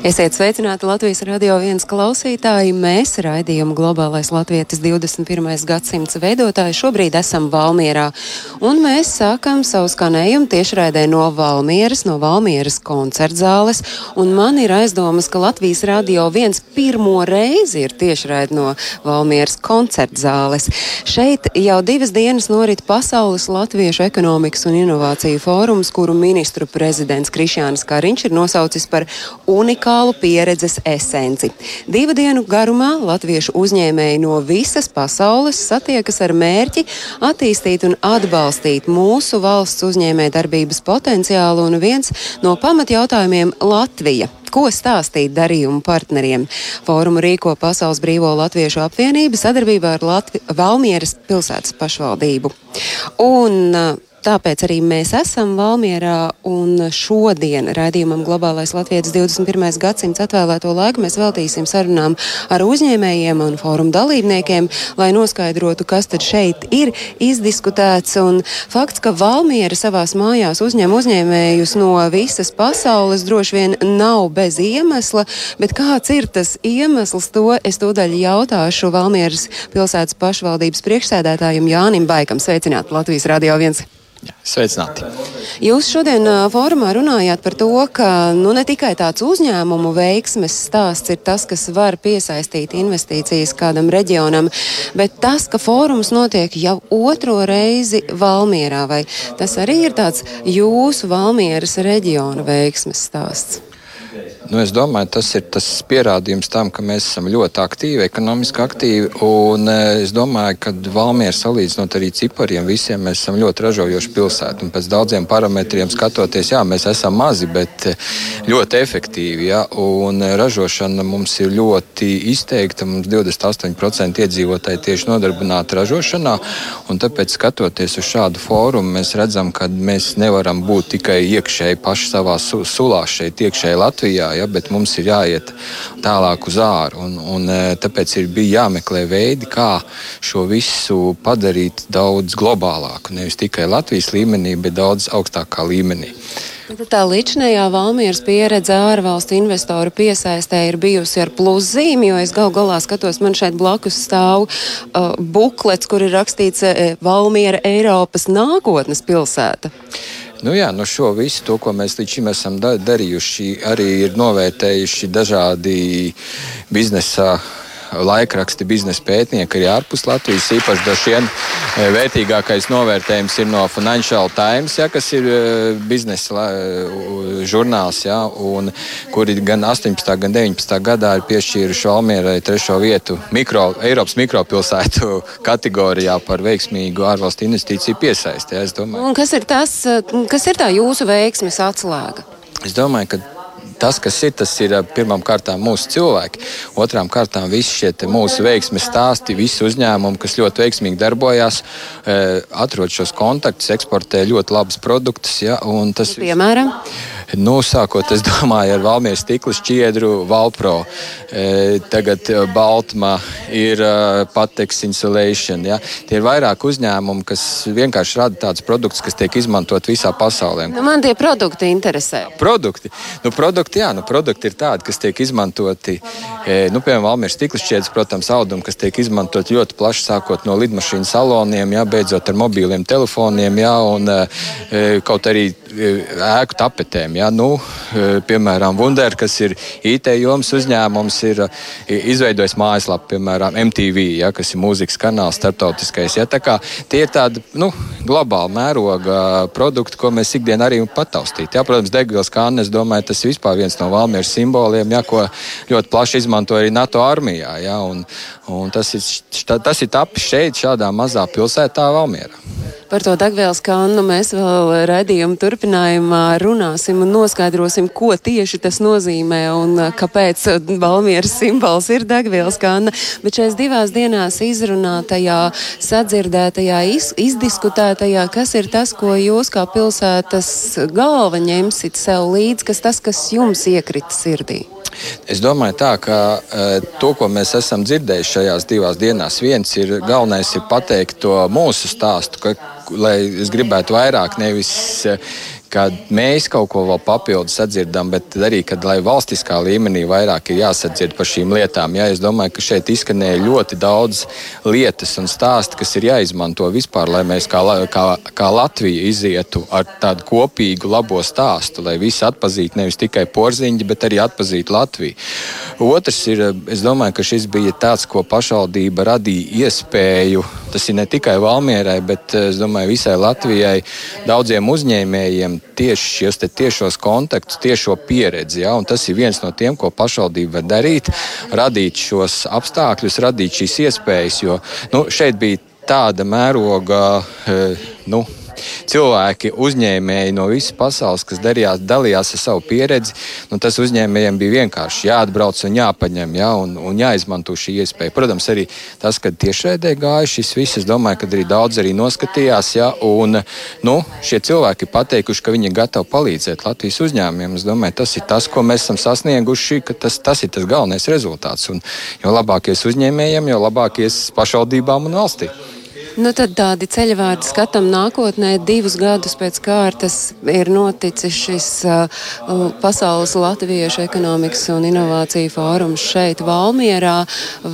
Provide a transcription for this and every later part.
Esiet sveicināti Latvijas radio viens klausītāji. Mēs raidījumu globālais latvietis 21. gadsimts veidotāji šobrīd esam Valmierā. Un mēs sākam savu skanējumu tiešraidē no Valmieras, no Valmieras koncertzāles. Un man ir aizdomas, ka Latvijas radio viens pirmo reizi ir tiešraid no Valmieras koncertzāles. Šeit jau divas dienas norit Pasaules Latviešu ekonomikas un inovāciju fórums, kuru ministru prezidents Krišjānis Kariņš ir nosaucis par unikālu pieredzes esenci. Divu dienu garumā latviešu uzņēmēji no visas pasaules satiekas ar mērķi attīstīt un atbalstīt mūsu valsts uzņēmē darbības potenciālu un viens no pamatjautājumiem - Latvija. Ko stāstīt darījumu partneriem? Fórumu rīko Pasaules Brīvo Latviešu apvienība sadarbībā ar Latvi Valmieras pilsētas pašvaldību. Un, uh, Tāpēc arī mēs esam Valmierā un šodien raidījumam Globālais Latvijas 21. gadsimts atvēlēto laiku mēs veltīsim sarunām ar uzņēmējiem un fórumu dalībniekiem, lai noskaidrotu, kas tad šeit ir izdiskutēts. Un fakts, ka Valmiera savās mājās uzņem uzņēmējus no visas pasaules, droši vien nav bez iemesla, bet kāds ir tas iemesls, to es tūdaļ jautāšu Valmieras pilsētas pašvaldības priekšsēdētājiem Jānim Baikam. Sveicināt Latvijas Radio 1! Sveicināti! Jūs šodien ā, fórumā runājāt par to, ka nu, ne tikai tāds uzņēmumu veiksmes stāsts ir tas, kas var piesaistīt investīcijas kādam reģionam, bet tas, ka fórums notiek jau otro reizi Valmierā, vai tas arī ir tāds jūsu Valmieras reģiona veiksmes stāsts? Nu, es domāju, tas ir tas pierādījums tam, ka mēs esam ļoti aktīvi, ekonomiski aktīvi. Un, eh, es domāju, ka Valmiera salīdzinot arī cipariem, visiem mēs esam ļoti ražojoši pilsēta. Pēc daudziem parametriem skatoties, jā, mēs esam mazi, bet eh, ļoti efektīvi. Jā, un eh, ražošana mums ir ļoti izteikta. Mums 28% iedzīvotāji tieši nodarbināti ražošanā. Tāpēc, skatoties uz šādu fórumu, mēs redzam, ka mēs nevaram būt tikai iekšēji paši savā su sulā šeit, iekšēji Latvijā ja, bet mums ir jāiet tālāk uz āru. Un, un, tāpēc ir bija jāmeklē veidi, kā šo visu padarīt daudz globālāku. Nevis tikai Latvijas līmenī, bet daudz augstākā līmenī. Tā līdzinējā Valmieras pieredze ārvalstu investoru piesaistē ir bijusi ar pluszīmi, jo es gal galā skatos, man šeit blakus stāv uh, buklets, kur ir rakstīts uh, Valmiera Eiropas nākotnes pilsēta. Nu jā, nu šo visu, to, ko mēs līdz šim esam da darījuši, arī ir novērtējuši dažādi biznesa laikraksti, biznesa pētnieki arī ārpus Latvijas. Īpaši droši vien vērtīgākais novērtējums ir no Financial Times, ja, kas ir biznesa žurnāls, ja, un, kuri gan 18. gan 19. gadā ir piešķīruši Valmierai trešo vietu mikro, Eiropas mikropilsētu kategorijā par veiksmīgu ārvalstu investīciju piesaisti. Ja, kas ir, tas, kas ir tā jūsu veiksmes atslēga? Es domāju, ka tas, kas ir, tas ir pirmām kārtām mūsu cilvēki, otrām kārtām visi šie mūsu veiksmes stāsti, visi uzņēmumi, kas ļoti veiksmīgi darbojās, atrod šos kontaktus, eksportē ļoti labus produktus. Ja, tas, Piemēram? Nu, sākot, es domāju, ar Valmijas stikla šķiedru, Valpro, tagad Baltma, ir Patex Insulation. Ja? Tie ir vairāk uzņēmumi, kas vienkārši rada tādus produktus, kas tiek izmantot visā pasaulē. Nu, man tie produkti interesē. Produkti, nu, produkti, jā, nu, produkti ir tādi, kas tiek izmantoti, e, nu, piemēram, Valmijas stikla šķiedrs, protams, audumi, kas tiek izmantot ļoti plaši, sākot no lidmašīnu saloniem, jā, beidzot ar mobīliem telefoniem, jā, un e, kaut arī ēku tapetēm. Ja? Nu, piemēram, Wunder, kas ir IT jomas uzņēmums, ir izveidojis mājaslapu, piemēram, MTV, ja? kas ir mūzikas kanāls, starptautiskais. Ja? Tie ir tādi nu, globāli mēroga produkti, ko mēs ikdienā arī pataustīt. Ja? Protams, degvielas kanāls, es domāju, tas ir vispār viens no Valmieras simboliem, ja? ko ļoti plaši izmanto arī NATO armijā. Ja? Un, Un tas ir, tas ir tapis šeit, šādā mazā pilsētā, Valmjerā. Par to degvielas kannu mēs vēl redzījuma turpinājumā runāsim un noskaidrosim, ko tieši tas nozīmē un kāpēc Valmieras simbols ir degvielas kanna. Bet šais divās dienās izrunātajā, sadzirdētajā, iz, izdiskutētajā, kas ir tas, ko jūs kā pilsētas galva ņemsit sev līdzi, kas tas, kas jums iekrita sirdī? Es domāju, tā, ka uh, to, ko mēs esam dzirdējuši šajās divās dienās, viens ir galvenais ir pateikt to mūsu stāstu, ka, lai es gribētu vairāk nevis uh, kad mēs kaut ko vēl papildus sadzirdam, bet arī, kad valstiskā līmenī vairāk ir jāsadzird par šīm lietām. Jā, es domāju, ka šeit izskanēja ļoti daudz lietas un stāstu, kas ir jāizmanto vispār, lai mēs kā, kā, kā Latvija izietu ar tādu kopīgu labo stāstu, lai visi atpazītu nevis tikai porziņģi, bet arī atpazītu Latviju. Otrs ir, es domāju, ka šis bija tāds, ko pašvaldība radīja iespēju. Tas ir ne tikai Valmierai, bet es domāju, visai Latvijai, daudziem uzņēmējiem tieši šos tiešos kontaktus, tiešo pieredzi. Ja? Tas ir viens no tiem, ko pašvaldība var darīt, radīt šos apstākļus, radīt šīs iespējas. Jo nu, šeit bija tāda mēroga. Eh, nu, cilvēki, uzņēmēji no visas pasaules, kas darījās, dalījās ar savu pieredzi. Nu, tas uzņēmējiem bija vienkārši jāatbrauc un jāpaņem, ja, un, un jāizmanto šī iespēja. Protams, arī tas, ka tiešraidē gāja šis viss, es domāju, ka arī daudz arī noskatījās. Ja, un, nu, šie cilvēki ir pateikuši, ka viņi ir gatavi palīdzēt Latvijas uzņēmumiem. Es domāju, tas ir tas, ko mēs esam sasnieguši, ka tas, tas ir tas galvenais rezultāts. Un, jo labākies uzņēmējiem, jo labākies pašvaldībām un valstī. Nu, tad tādi ceļvārdi skatam nākotnē. Divus gadus pēc kārtas ir noticis šis uh, pasaules latviešu ekonomikas un inovāciju fórums šeit, Valmierā.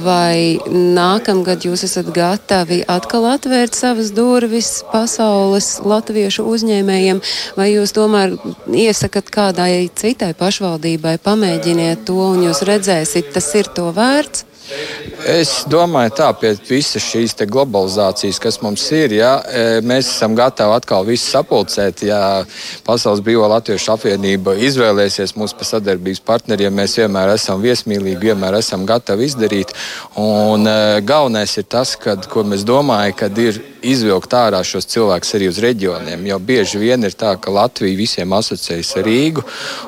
Vai nākamgad jūs esat gatavi atkal atvērt savas durvis pasaules latviešu uzņēmējiem, vai jūs tomēr iesakat kādai citai pašvaldībai pamēģiniet to un jūs redzēsiet, tas ir to vērts? Es domāju, tā pēc visas šīs globalizācijas, kas mums ir, ja, e, mēs esam gatavi atkal visu sapulcēt. Ja Pasaules Brīvā Latviešu apvienība izvēlēsies mūs par sadarbības partneriem, mēs vienmēr esam viesmīlīgi, vienmēr esam gatavi izdarīt. Un, uh, galvenais ir tas, kad, ko mēs domājam, kad ir izvilkt ārā šos cilvēkus arī uz reģioniem. Jo bieži vien ir tā, ka Latvija visiem asociējas ar Rīgu,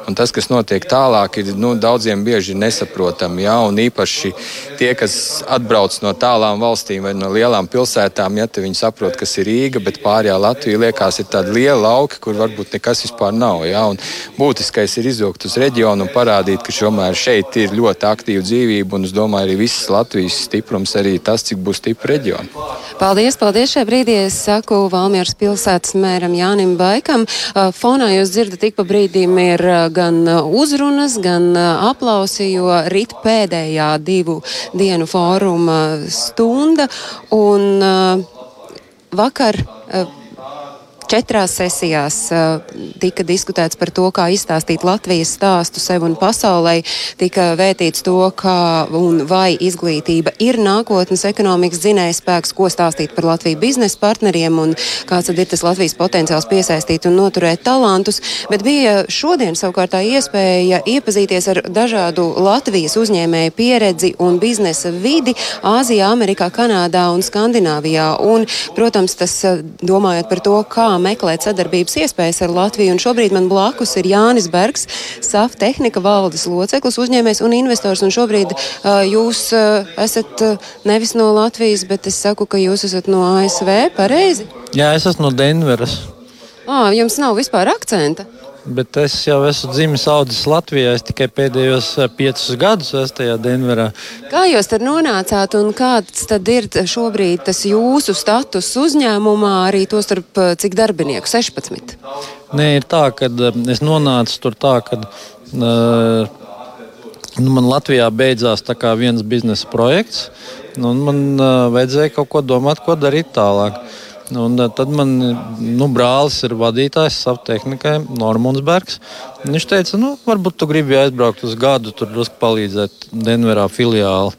un tas, kas notiek tālāk, ir nu, daudziem bieži nesaprotami. Ja? Un īpaši tie, kas atbrauc no tālām valstīm vai no lielām pilsētām, ja viņi saprot, kas ir Rīga, bet pārējā Latvija liekas, ir tāda liela lauka, kur varbūt nekas vispār nav. Ja? Un būtiskais ir izvilkt uz reģionu un parādīt, ka šomēr šeit ir ļoti aktīva dzīvība, un es domāju, arī visas Latvijas stiprums arī tas, cik būs stipra reģiona. Paldies, paldies! Šajā brīdī es saku Valmieras pilsētas mēram Jānim Baikam. Fonā jūs dzirdat, ik pa brīdim ir gan uzrunas, gan aplausi, jo rīt pēdējā divu dienu fóruma stunda. Un vakar Četrās sesijās uh, tika diskutēts par to, kā izstāstīt Latvijas stāstu sev un pasaulē. Tika vētīts to, kā un vai izglītība ir nākotnes ekonomikas dzinējspēks, ko stāstīt par Latviju biznesa partneriem un kāds tad ir tas Latvijas potenciāls piesaistīt un noturēt talantus. Bet bija šodien savukārt tā iespēja iepazīties ar dažādu Latvijas uzņēmēju pieredzi un biznesa vidi Āzijā, Amerikā, Kanādā un Skandināvijā. Un, protams, tas domājot par to, kā meklēt sadarbības iespējas ar Latviju. Un šobrīd man blakus ir Jānis Bergs, SAF tehnika valdes loceklis, uzņēmējs un investors. Un šobrīd uh, jūs uh, esat uh, nevis no Latvijas, bet es saku, ka jūs esat no ASV, pareizi? Jā, es esmu no Denveras. À, jums nav vispār akcenta. Bet es jau esmu dzimis audzis Latvijā. Es tikai pēdējos eh, piecus gadus esmu tajā Denverā. Kā jūs tur nonācāt un kāds tad ir šobrīd tas jūsu status uzņēmumā, arī to starp eh, cik darbinieku? 16. Nē, ir tā, ka eh, es nonācu tur tā, ka. Uh, Nu, man Latvijā beidzās viens biznesa projekts, nu, un man uh, vajadzēja kaut ko domāt, ko darīt tālāk. Uh, Un eh, tad man nu, brālis ir vadītājs savai tehnikai, Normons Bergs. Viņš teica, nu, varbūt tu gribi aizbraukt uz gadu, tur drusku palīdzēt Denverā filiāli.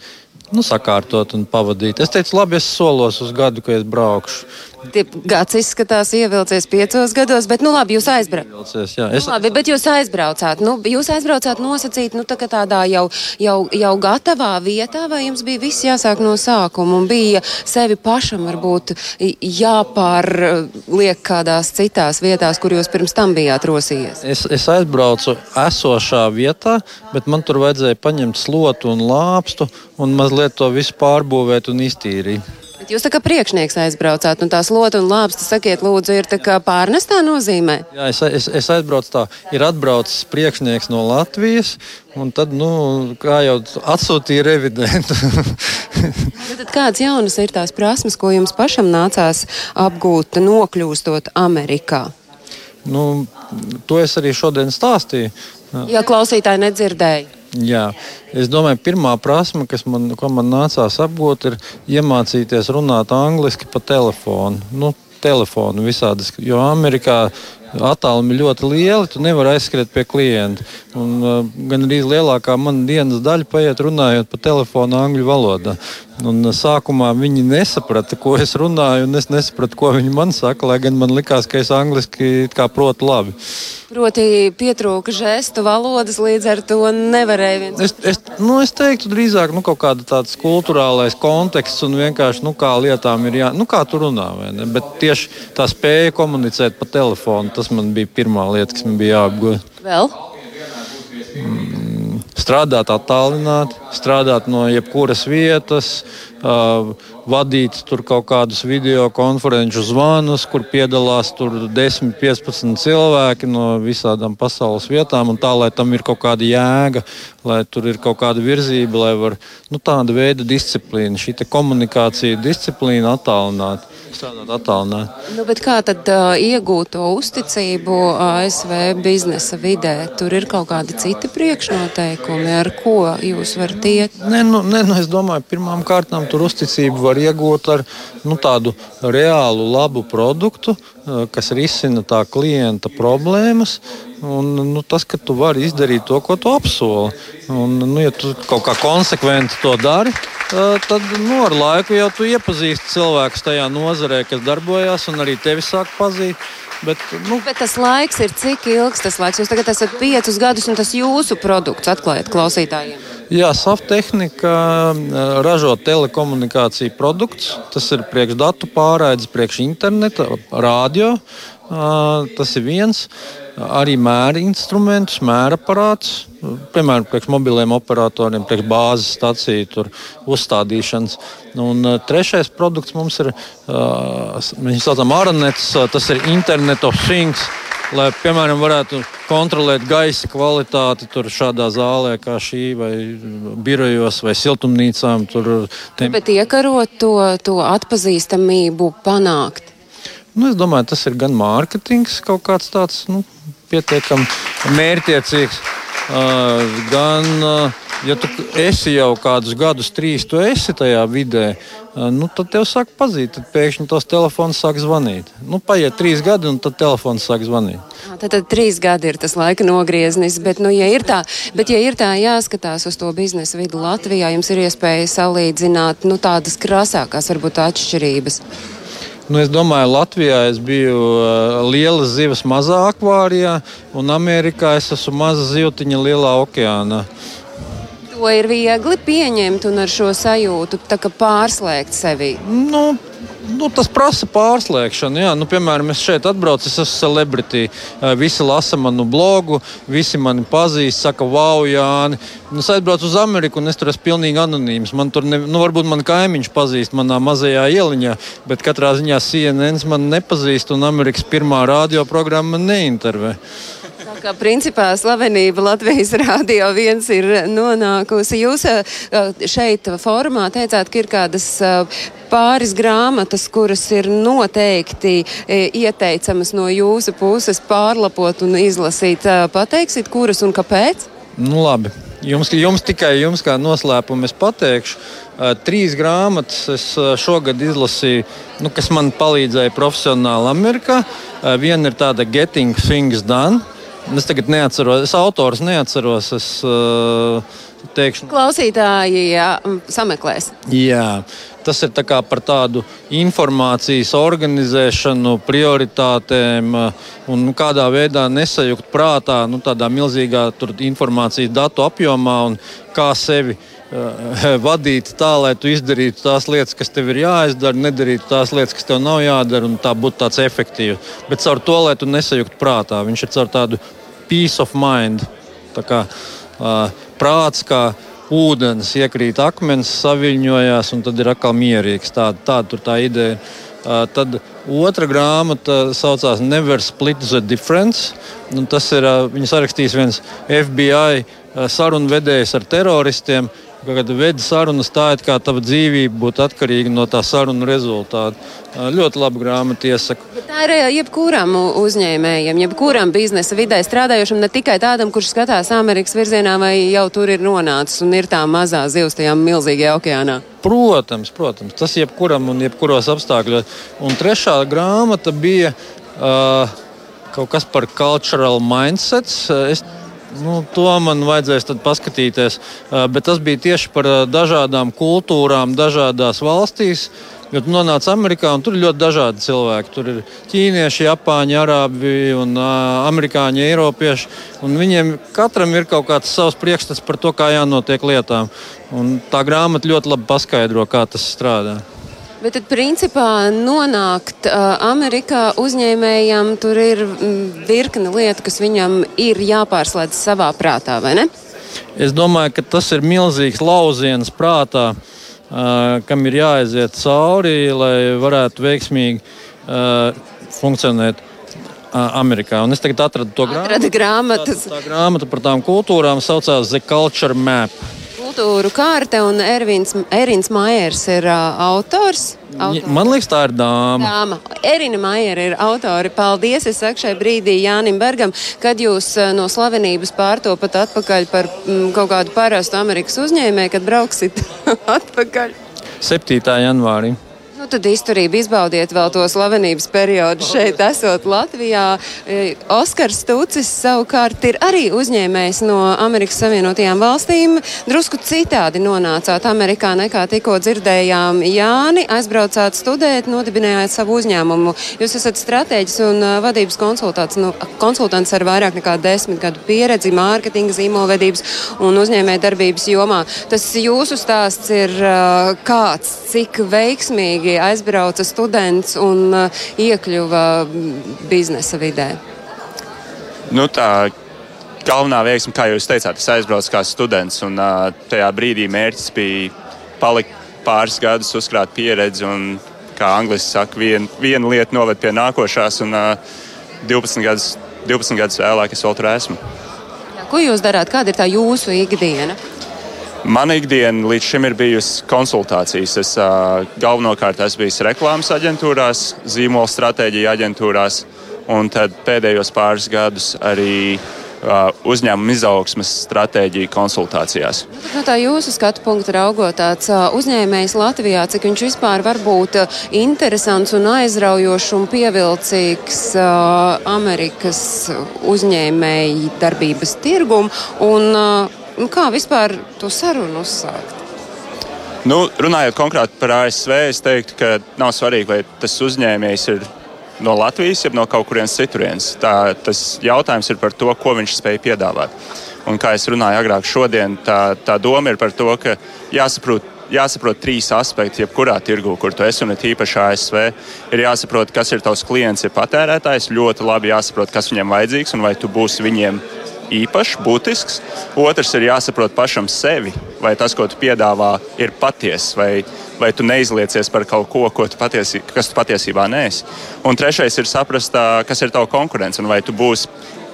Nu, sakārtot un pavadīt. Es teicu, labi, es solos uz gadu, ka es braukšu. Gads izskatās ievilcies piecos gados, bet, nu, labi, jūs aizbraucāt. Es, Nu, labi, bet jūs aizbraucāt. Nu, jūs aizbraucāt nosacīt, nu, tā kā tādā jau, jau, jau gatavā vietā, vai jums bija viss jāsāk no sākuma un bija sevi pašam varbūt jāpārliek kādās citās vietās, kur jūs pirms tam bijāt rosījies? es, es aizbraucu esošā vietā, bet man tur vajadzēja paņemt slotu un lāpstu un mazliet to visu pārbūvēt un iztīrīt. Bet jūs tā kā priekšnieks aizbraucāt, un tā slota un lāpsta, sakiet, lūdzu, ir pārnestā nozīmē. Jā, es, es, es aizbraucu tā, ir atbraucis priekšnieks no Latvijas, un tad, nu, kā jau atsūtīja revidentu. Nu, Tad kādas jaunas ir tās prasmes, ko jums pašam nācās apgūt, nokļūstot Amerikā? nu, to es arī šodien stāstīju. Ja klausītāji nedzirdēja. Jā, es domāju, pirmā prasme, kas man, man nācās apgūt, ir iemācīties runāt angliski pa telefonu. Nu, telefonu visādas, jo Amerikā attālumi ļoti lieli, tu nevari aizskriet pie klienta. Un, uh, gan arī lielākā mana dienas daļa paiet runājot pa telefonu angļu valodā. Un, uh, sākumā viņi nesaprata, ko es runāju, un es nesapratu, ko viņi man saka, lai gan man likās, ka es angliski protu labi. Proti, pietrūka žestu valodas, līdz ar to nevarēja viens. Es, es, nu, es teiktu, drīzāk nu, kaut kāda tāds kultūrālais konteksts un vienkārši nu, kā lietām ir jā, nu, kā tu runā. Bet tieši tā spēja komunicēt pa telefonu, tas man bija pirmā lieta, kas man bija jāapgūst. Vēl? Strādāt attālināti, strādāt no jebkuras vietas, uh, vadīt tur kaut kādus video konferenču zvanus, kur piedalās tur 10, 15 cilvēki no visādām pasaules vietām, tā, lai tam ir kaut kāda jēga, lai tur ir kaut kāda virzība, lai var nu, tāda veida disciplīna, šī komunikācija, disciplīna attālināti. Strādāt attālināti. Nu, kā tad uh, iegūt to uzticību ASV biznesa vidē? Tur ir kaut kādi citi priekšnoteikumi, ar ko jūs varat iet. Nē, nu, nē, nu, es domāju, pirmām kārtām tur uzticību var iegūt ar nu, tādu reālu, labu produktu, kas risina tā klienta problēmas. Un, nu, tas, ka tu vari izdarīt to, ko tu apsoli. Un, nu, ja tu kaut kā konsekventi to dari, eh, tad nu, ar laiku jau tu iepazīsti cilvēkus tajā nozarē, kas darbojas, un arī tevi sāk pazīt. Bet, nu, Bet tas laiks ir cik ilgs tas laiks? Jūs tagad esat piecus gadus, un tas jūsu produkts atklājat klausītājiem. Jā, Softehnika eh, ražo telekomunikāciju produkts. Tas ir priekš datu pārraides, priekš interneta, radio. Eh, Tas ir viens. Arī mēra instrumentus, mēra aparātus, piemēram, priekš mobiliem operatoriem, priekš bāzes stāciju tur uzstādīšanas. Un eh, trešais produkts mums ir, mēs saucam, Aranets, tas ir Internet of Things lai, piemēram, varētu kontrolēt gaisa kvalitāti tur šādā zālē, kā šī, vai birojos, vai siltumnīcām. Tur, tiem... Bet iekarot to, to atpazīstamību, panākt. Nu, es domāju, tas ir gan mārketings, kaut kāds tāds nu, pietiekami mērķiecīgs, uh, gan, uh, ja tu esi jau kādus gadus, trīs, tu esi tajā vidē. Uh, nu, tad tev sāk pazīt, tad pēkšņi tos telefons sāk zvanīt. Nu, paiet trīs gadi, un tad telefons sāk zvanīt. Tad, tad trīs gadi ir tas laika nogrieznis. Bet, nu, ja ir tā, bet, ja ir tā jāskatās uz to biznesa vidu Latvijā, jums ir iespēja salīdzināt nu, tādas krasākās, varbūt atšķirības. Nu, es domāju, Latvijā es biju uh, liela zivs mazā akvārijā, un Amerikā es esmu maza zivtiņa lielā okeānā. To ir viegli pieņemt un ar šo sajūtu pārslēgt sevi. Nu, nu, tas prasa pārslēgšanu. Jā. Nu, piemēram, es šeit atbraucu, es esmu celebrity. Visi lasa manu blogu, visi mani pazīst, saka, wow, Jāni. Nu, es aizbraucu uz Ameriku, un es tur esmu pilnīgi anonīms. Man tur, ne, nu, varbūt man kaimiņš pazīst manā mazajā ieliņā, bet katrā ziņā CNN man nepazīst, un Amerikas pirmā radioprogramma neintervē. Kā principā slavenība Latvijas Rādio 1 ir nonākusi. Jūs šeit formā teicāt, ka ir kādas pāris grāmatas, kuras ir noteikti ieteicamas no jūsu puses pārlapot un izlasīt. Pateiksit, kuras un kāpēc? Nu, labi. Jums, jums tikai jums kā noslēpumu es pateikšu. Trīs grāmatas es šogad izlasīju, nu, kas man palīdzēja profesionāli Amerikā. Viena ir tāda Getting Things Done. Es tagad neatceros, es autors neatceros. Es, uh, teikšu, Klausītāji jā, sameklēs. Jā, tas ir tā par tādu informācijas organizēšanu, prioritātēm un nu, kādā veidā nesajukt prātā nu, tādā milzīgā informācijas datu apjomā un kā sevi vadīt tā, lai tu izdarītu tās lietas, kas tev ir jāizdara, nedarītu tās lietas, kas tev nav jādara, un tā būtu tāds efektīvs. Bet caur to, lai tu nesajūtu prātā, viņš ir caur tādu peace of mind. Tā kā uh, prāts, kā ūdens iekrīt akmens, saviņojās, un tad ir atkal mierīgs. Tāda tā, tur tā ideja. Uh, tad otra grāmata saucās Never Split the Difference. Tas ir uh, viņa sarakstījis viens FBI uh, sarunvedējs ar teroristiem. Kad vedi sarunas tā, it kā tava dzīvība būtu atkarīga no tā sarunu rezultāta. Ļoti laba grāmata, iesaku. Bet tā ir jebkuram uzņēmējam, jebkuram biznesa vidē strādājošam, ne tikai tādam, kurš skatās Amerikas virzienā vai jau tur ir nonācis un ir tā mazā zivs tajā milzīgajā okeānā. Protams, protams, tas jebkuram un jebkuros apstākļos. Un trešā grāmata bija uh, kaut kas par cultural mindsets. Es Nu, to man vajadzēs paskatīties. Bet tas bija tieši par dažādām kultūrām, dažādās valstīs. Jo tu nonāc Amerikā, un tur ir ļoti dažādi cilvēki. Tur ir ķīnieši, japāņi, arābi, un, uh, amerikāņi, eiropieši. Viņiem katram ir kaut kāds savs priekšstats par to, kā jānotiek lietām. Un tā grāmata ļoti labi paskaidro, kā tas strādā. Bet tad, principā, nonākt uh, Amerikā uzņēmējam, tur ir virkne lietu, kas viņam ir jāpārslēdz savā prātā, vai ne? Es domāju, ka tas ir milzīgs lauciens prātā, uh, kam ir jāaiziet cauri, lai varētu veiksmīgi uh, funkcionēt. Amerikā. Un es tagad atradu to grāmatu. Tā, tā grāmata par tām kultūrām saucās The Culture Map kultūru kārta, un Ervins, Erins Maiers ir uh, autors. Autors. Man liekas, tā ir dāma. dāma. Erina Maiera ir autori. Paldies! Es saku šai brīdī Jānim Bergam, kad jūs no slavenības pārtopat atpakaļ par mm, kaut kādu parastu Amerikas uzņēmēju, kad brauksit atpakaļ. 7. janvārī. Nu, tad izturību izbaudiet vēl to slavenības periodu šeit, esot Latvijā. E, Oskars Stūcis savukārt ir arī uzņēmējs no Amerikas Savienotajām valstīm. Drusku citādi nonācāt Amerikā nekā tikko dzirdējām Jāni. Aizbraucāt studēt, nodibinājāt savu uzņēmumu. Jūs esat stratēģis un e, vadības konsultants, nu, konsultants ar vairāk nekā desmit gadu pieredzi mārketinga, zīmolvedības un uzņēmē darbības jomā. Tas jūsu stāsts ir e, kāds, cik veiksmīgi mierīgi aizbrauca students un uh, iekļuva biznesa vidē? Nu, tā galvenā veiksme, kā jūs teicāt, es aizbraucu kā students. Un, uh, tajā brīdī mērķis bija palikt pāris gadus, uzkrāt pieredzi. Un, kā angļuiski saka, vien, viena lieta noved pie nākošās. Un, uh, 12 gadus, 12 gadus vēlāk es vēl tur esmu. Ko jūs darāt? Kāda ir tā jūsu ikdiena? Mana ikdiena līdz šim ir bijusi konsultācijas. Es uh, galvenokārt esmu bijis reklāmas aģentūrās, zīmola stratēģija aģentūrās, un pēdējos pāris gadus arī uh, uzņēmuma izaugsmes stratēģija konsultācijās. No tā jūsu skatu punkta raugot, tāds uh, uzņēmējs Latvijā, cik viņš vispār var būt interesants un aizraujošs un pievilcīgs Amerikas uzņēmēju darbības tirgumu. Un, Nu, kā vispār to sarunu uzsākt? Nu, runājot konkrēti par ASV, es teiktu, ka nav svarīgi, vai tas uzņēmējs ir no Latvijas, jeb no kaut kurienes citurienes. Tā, tas jautājums ir par to, ko viņš spēj piedāvāt. Un, kā jau runāju agrāk, šodien tā, tā doma ir par to, ka jāsaprot, jāsaprot trīs aspekti, jebkurā tirgu, kur tu esi, un tīpaši ASV. Ir jāsaprot, kas ir tavs klients, ir patērētājs. Ļoti labi jāsaprot, kas viņam vajadzīgs un vai tu būsi viņiem īpašs, būtisks. Otrs ir jāsaprot pašam sevi, vai tas, ko tu piedāvā, ir patiesa, vai, vai tu neizliecies par kaut ko, ko tu patiesi, kas tu patiesībā neesi. Un trešais ir saprast, kas ir tava konkurence un vai tu būsi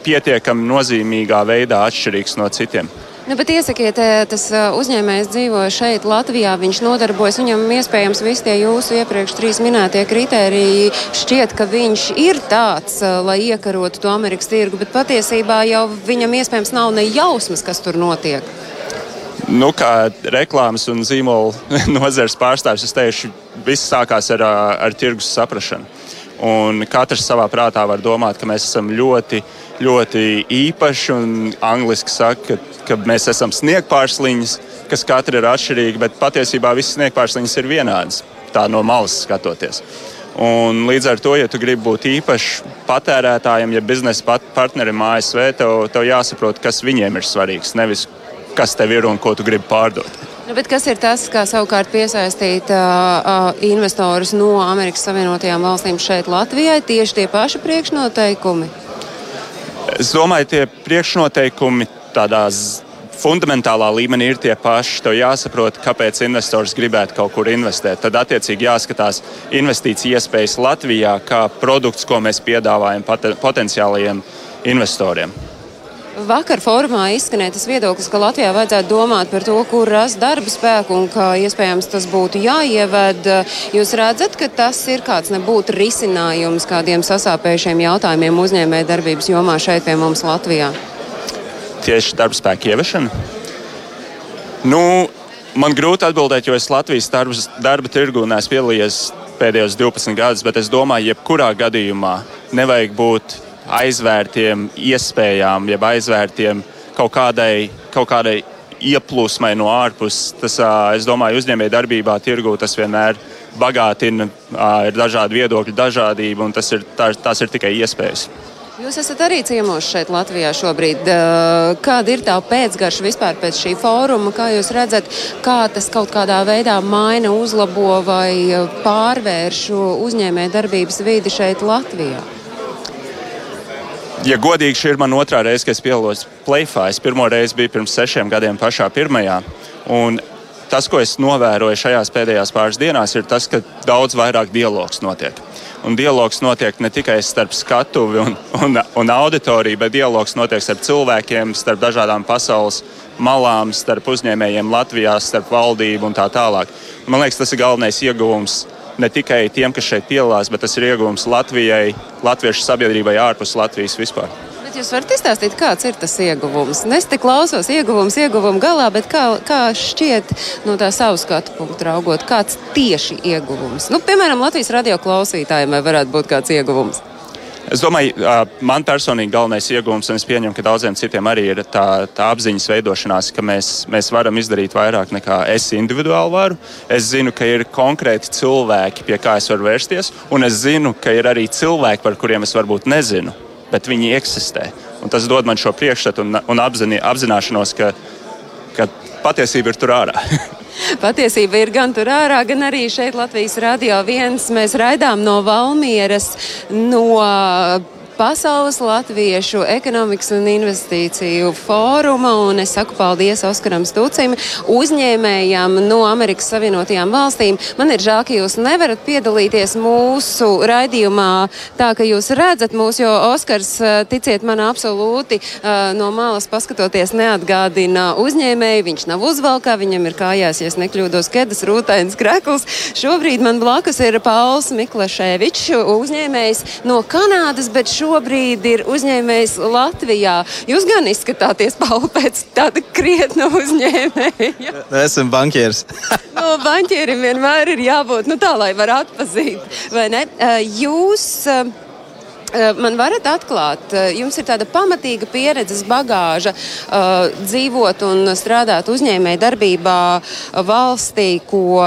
pietiekami nozīmīgā veidā atšķirīgs no citiem. Nu, bet iesakiet, tas uzņēmējs dzīvo šeit, Latvijā. Viņš nodarbojas, viņam iespējams visi tie jūsu iepriekš trīs minētie kritēriji šķiet, ka viņš ir tāds, lai iekarotu to Amerikas tirgu, bet patiesībā jau viņam iespējams nav ne jausmas, kas tur notiek. Nu, kā reklāmas un zīmola nozares pārstāvis, es teikšu, viss sākās ar, ar tirgus saprašanu. Un katrs savā prātā var domāt, ka mēs esam ļoti, ļoti īpaši. Angliski saka, ka, ka mēs esam sniegpārsliņas, kas katra ir atšķirīga, bet patiesībā visas sniegpārsliņas ir vienādas. Tā no malas skatoties. Un līdz ar to, ja tu gribi būt īpašs patērētājiem, ja biznesa partnerim ASV, tev, tev jāsaprot, kas viņiem ir svarīgs, nevis kas tev ir un ko tu gribi pārdot. Nu, kas ir tas, kā savukārt piesaistīt uh, investorus no Amerikas Savienotajām valstīm šeit Latvijai? Tieši tie paši priekšnoteikumi? Es domāju, tie priekšnoteikumi tādā fundamentālā līmenī ir tie paši. Tev jāsaprot, kāpēc investors gribētu kaut kur investēt. Tad, attiecīgi, jāskatās investīciju iespējas Latvijā kā produkts, ko mēs piedāvājam potenciālajiem investoriem. Vakar formā izskanēja tas viedoklis, ka Latvijā vajadzētu domāt par to, kur rast darba spēku un ka iespējams tas būtu jāieved. Jūs redzat, ka tas ir kāds nebūtu risinājums kādiem sasāpējušiem jautājumiem uzņēmēja darbības jomā šeit pie mums Latvijā? Tieši darba spēka ieviešana. Nu, man grūti atbildēt, jo es Latvijas darba, darba tirgu neesmu piedalījies pēdējos 12 gadus, bet es domāju, jebkurā gadījumā nevajag būt aizvērtiem iespējām, jeb aizvērtiem kaut kādai, kaut kādai ieplūsmai no ārpuses. Tas, es domāju, uzņēmēji darbībā, tirgū tas vienmēr bagātina, ir dažādi viedokļi, dažādība, un tas ir, tā, tās ir tikai iespējas. Jūs esat arī ciemos šeit Latvijā šobrīd. Kāda ir tā pēcgarša vispār pēc šī fóruma? Kā jūs redzat, kā tas kaut kādā veidā maina, uzlabo vai pārvērš uzņēmē darbības vidi šeit Latvijā? Ja godīgi, šī ir mana otrā reize, kad es piedalos plēfā. Es pirmo reizi biju pirms sešiem gadiem pašā pirmajā. Un tas, ko es novēroju šajās pēdējās pāris dienās, ir tas, ka daudz vairāk dialogs notiek. Un dialogs notiek ne tikai starp skatuvi un, un, un auditoriju, bet dialogs notiek starp cilvēkiem, starp dažādām pasaules malām, starp uzņēmējiem Latvijā, starp valdību un tā tālāk. Man liekas, tas ir galvenais ieguvums ne tikai tiem, kas šeit piedalās, bet tas ir iegūms Latvijai, latviešu sabiedrībai ārpus Latvijas vispār. Bet jūs varat izstāstīt, kāds ir tas ieguvums? Es te klausos, ieguvums, ieguvums galā, bet kā, kā šķiet no tā savu skatu punktu raugot, kāds tieši ieguvums? Nu, piemēram, Latvijas radio klausītājiem varētu būt kāds ieguvums. Es domāju, man personīgi galvenais iegūms, un es pieņemu, ka daudziem citiem arī ir tā, tā apziņas veidošanās, ka mēs, mēs varam izdarīt vairāk nekā es individuāli varu. Es zinu, ka ir konkrēti cilvēki, pie kā es varu vērsties, un es zinu, ka ir arī cilvēki, par kuriem es varbūt nezinu, bet viņi eksistē. Un tas dod man šo priekšstatu un, un apzini, apzināšanos, ka, ka patiesība ir tur ārā. Patiesība ir gan tur ārā, gan arī šeit Latvijas radio viens. Mēs raidām no Valmieras, no Pasaules Latviešu ekonomikas un investīciju fóruma, un es saku paldies Oskaram Stūcim, uzņēmējam no Amerikas Savienotajām valstīm. Man ir žēl, ka jūs nevarat piedalīties mūsu raidījumā tā, ka jūs redzat mūs, jo Oskars, ticiet man, absolūti no malas paskatoties neatgādina uzņēmēju. Viņš nav uzvalkā, viņam ir kājās, ja nekļūdos, kedas rūtains krekls. Šobrīd man blakus ir Pauls Miklaševičs, uzņēmējs no Kanādas, bet šobrīd šobrīd ir uzņēmējs Latvijā. Jūs gan izskatāties, pēc tāda krietna uzņēmēja. Esmu bankieris. no banķierim vienmēr ir jābūt nu, tā, lai var atpazīt. Jūs Eh, man varat atklāt, eh, jums ir tāda pamatīga pieredzes bagāža uh, dzīvot un strādāt uzņēmēji darbībā valstī, ko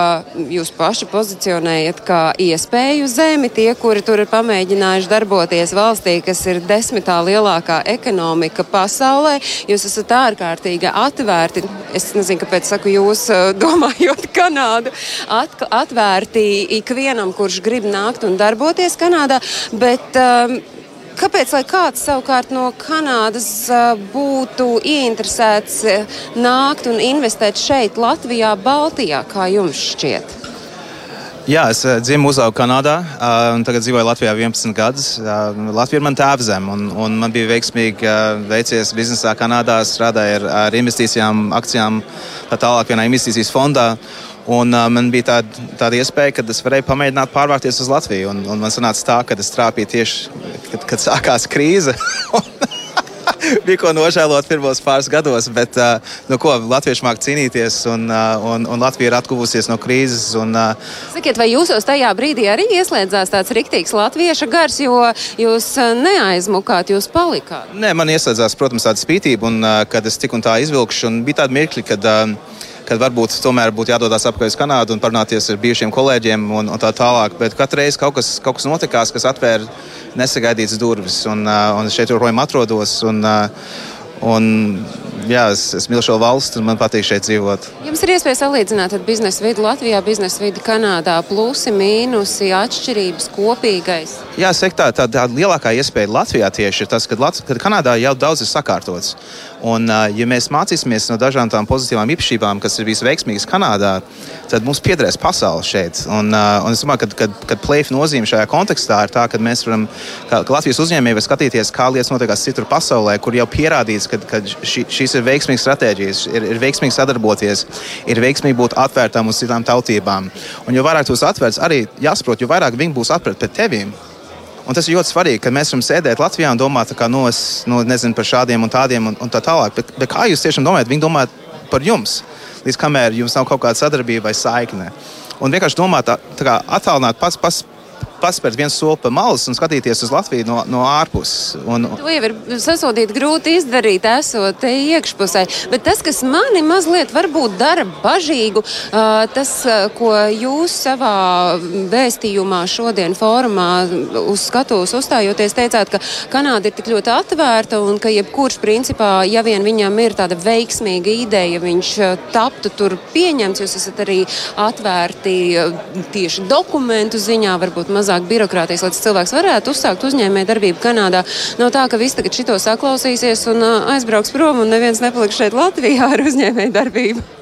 jūs paši pozicionējat kā iespēju zemi. Tie, kuri tur ir pamēģinājuši darboties valstī, kas ir desmitā lielākā ekonomika pasaulē, jūs esat ārkārtīgi atvērti. Es nezinu, kāpēc saku jūs, domājot Kanādu, at, atvērti ikvienam, kurš grib nākt un darboties Kanādā. Bet, um, Kāpēc kāds savukārt no Kanādas būtu ieinteresēts nākt un investēt šeit, Latvijā, Baltijā, kā jums šķiet? Jā, es dzimu uzaugu Kanādā, un tagad dzīvoju Latvijā 11 gadus. Latvija ir mana tēvzeme, un, un man bija veiksmīgi veicies biznesā Kanādā. Strādāju ar, ar investīcijām, akcijām, tā tālāk vienā investīcijas fondā. Un, uh, man bija tāda, tāda iespēja, ka es varēju pamēģināt pārvākties uz Latviju. Un, un man sanāca tā, ka es trāpīju tieši, kad, kad sākās krīze. bija ko nožēlot pirmos pāris gados, bet uh, nu, ko, latvieši māk cīnīties un, uh, un, un Latvija ir atguvusies no krīzes. Un, uh, Sakiet, vai jūsos tajā brīdī arī ieslēdzās tāds riktīgs latvieša gars, jo jūs neaizmukāt, jūs palikāt? Nē, man ieslēdzās, protams, tāda spītība, un uh, kad es tik un tā izvilkšu, un bija tādi mirkļi, kad. Uh, kad varbūt tomēr būtu jādodas apkārt uz Kanādu un parunāties ar bijušiem kolēģiem un, un tā tālāk. Bet katru reizi kaut kas, kaut kas notikās, kas atvēra nesagaidītas durvis. Un, un šeit joprojām atrodos. Un, un, jā, es, es mīlu šo valsti un man patīk šeit dzīvot. Jums ir iespēja salīdzināt biznesa vidi Latvijā, biznesa vidi Kanādā, plusi, mīnusi, atšķirības, kopīgais. Jā, tā, tā, tā lielākā iespēja Latvijā tieši ir tas, ka, Lat ka Kanādā jau daudz ir sakārtots. Un, ja mēs mācīsimies no dažādām tām pozitīvām īpašībām, kas ir visveiksmīgas Kanādā, tad mums piederēs pasaule šeit. Un, un es domāju, ka, kad, kad plēfa nozīme šajā kontekstā ir tā, ka mēs varam, ka Latvijas uzņēmēji skatīties, kā lietas notiekās citur pasaulē, kur jau pierādīts, ka, šīs ir veiksmīgas stratēģijas, ir, ir veiksmīgi sadarboties, ir veiksmīgi būt atvērtām uz citām tautībām. Un jo vairāk tos atvērts, arī jāsaprot, jo vairāk viņi būs atvērti pret tevīm Un tas ir ļoti svarīgi, ka mēs varam sēdēt Latvijā un domāt, ka nu, es nu, nezinu par šādiem un tādiem un, un tā tālāk. Bet, bet kā jūs tiešām domājat? Viņi domā par jums, līdz kamēr jums nav kaut kāda sadarbība vai saikne. Un vienkārši domāt, tā, tā kā attālināt pats, pats paspērt viens soli pa malas un skatīties uz Latviju no, no ārpuses. Un... To jau ir sasodīt grūti izdarīt, esot iekšpusē. Bet tas, kas mani mazliet varbūt dara bažīgu, tas, ko jūs savā vēstījumā šodien fórumā uz skatuves uzstājoties, teicāt, ka Kanāda ir tik ļoti atvērta un ka jebkurš principā, ja vien viņam ir tāda veiksmīga ideja, viņš taptu tur pieņemts, jūs esat arī atvērti tieši dokumentu ziņā, varbūt mazāk mazāk birokrātijas, lai cilvēks varētu uzsākt uzņēmēju darbību Kanādā. Nav tā, ka viss tagad šito saklausīsies un aizbrauks prom un neviens nepaliks šeit Latvijā ar uzņēmēju darbību.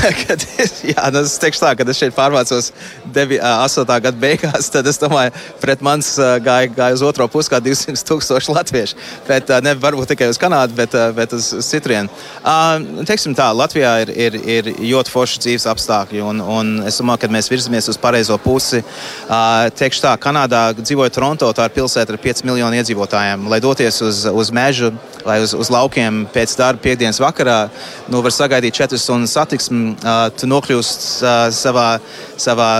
kad es, jā, nu, es teikšu tā, kad es šeit pārvācos 8. gada beigās, tad es domāju, pret manis gāja, gāja uz otro pusi kā 200 tūkstoši latviešu. Bet ne varbūt tikai uz Kanādu, bet, bet uz, citrienu. Uh, teiksim tā, Latvijā ir, ir, ir ļoti forši dzīves apstākļi, un, un es domāju, ka mēs virzamies uz pareizo pusi. Teikšu tā, Kanādā dzīvoju Toronto, tā ir pilsēta ar 5 miljonu iedzīvotājiem. Lai doties uz, uz mežu, lai uz, uz laukiem pēc darba piekdienas vakarā, nu, var sagaidīt 4 stundas satiksmi tu nokļūst savā, savā,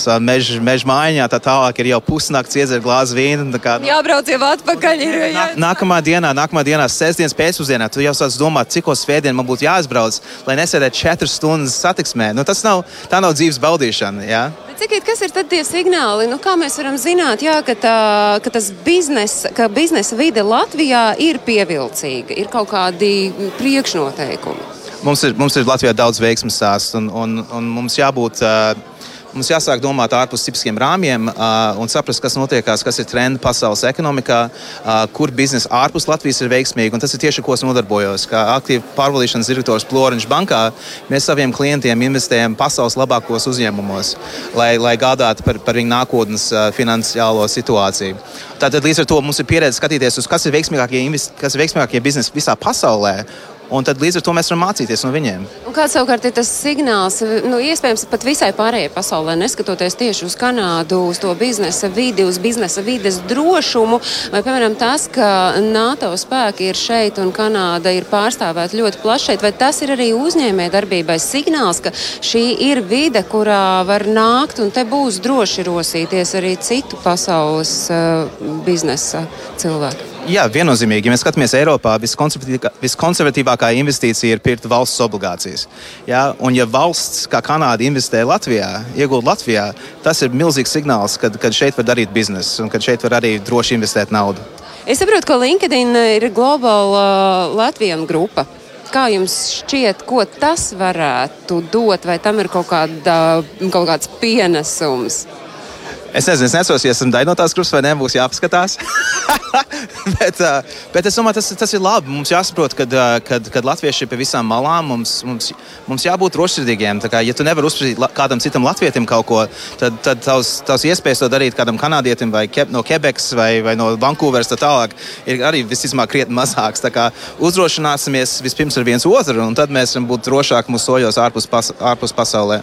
savā meža mež mājiņā, tā tālāk ir jau pusnakts, iedzer glāzi vīnu. Kā, nu, Jābrauc jau atpakaļ. Ir, jā. Nākamā dienā, nākamā dienā, sestdienas pēcpusdienā, tu jau sāc domāt, cik uz svētdienu man būtu jāizbrauc, lai nesēdētu četras stundas satiksmē. Nu, tas nav, tā nav dzīves baudīšana. Jā? Cikiet, kas ir tie signāli? Nu, kā mēs varam zināt, jā, ka, tā, ka tas biznesa, ka biznesa vide Latvijā ir pievilcīga, ir kaut kādi priekšnoteikumi? Mums ir, mums ir Latvijā daudz veiksmju stāstu, un, un, un mums jābūt. Mums jāsāk domāt ārpus tipiskiem rāmjiem uh, un saprast, kas notiekās, kas ir trendi pasaules ekonomikā, uh, kur biznesa ārpus Latvijas ir veiksmīgi. Un tas ir tieši ar ko es nodarbojos. Kā aktīvi pārvaldīšanas direktors Floriņš bankā, mēs saviem klientiem investējam pasaules labākos uzņēmumos, lai, lai gādātu par, par viņu nākotnes uh, finansiālo situāciju. Tātad līdz ar to mums ir pieredze skatīties uz, kas ir veiksmīgākie, kas ir veiksmīgākie biznesi visā pasaulē Un tad līdz ar to mēs varam mācīties no viņiem. Un kāds savukārt ir tas signāls, nu, iespējams, pat visai pārējai pasaulē, neskatoties tieši uz Kanādu, uz to biznesa vidi, uz biznesa vides drošumu, vai, piemēram, tas, ka NATO spēki ir šeit un Kanāda ir pārstāvēta ļoti plaši šeit, vai tas ir arī uzņēmē darbībai signāls, ka šī ir vide, kurā var nākt un te būs droši rosīties arī citu pasaules uh, biznesa cilvēki? Jā, viennozīmīgi. Ja mēs skatāmies Eiropā, viskonservatīvākā investīcija ir pirkt valsts obligācijas. Jā, un, ja valsts kā Kanāda investē Latvijā, iegūst Latvijā, tas ir milzīgs signāls, kad, kad šeit var darīt biznesu un kad šeit var arī droši investēt naudu. Es saprotu, ka LinkedIn ir globāla Latvijas grupa. Kā jums šķiet, ko tas varētu dot, vai tam ir kaut, kāda, kaut kāds pienesums? Es nezinu, es nesos, ja esmu daļa no tās grupas, vai ne, būs jāpaskatās. bet, bet es domāju, tas, tas ir labi. Mums jāsaprot, ka uh, latvieši ir pie visām malām. Mums, mums, mums jābūt rošsirdīgiem. Kā, ja tu nevari uzsprāstīt kādam citam latvietim kaut ko, tad, tad tavs, tavs iespējas to darīt kādam kanādietim vai ke, no Quebekas vai, vai no Vankūveras tālāk ir arī visticamāk krietni mazāks. Uzdrošināsimies vispirms ar viens otru, un tad mēs varam būt drošāki mūsu soļos ārpus, pas, ārpus pasaulē.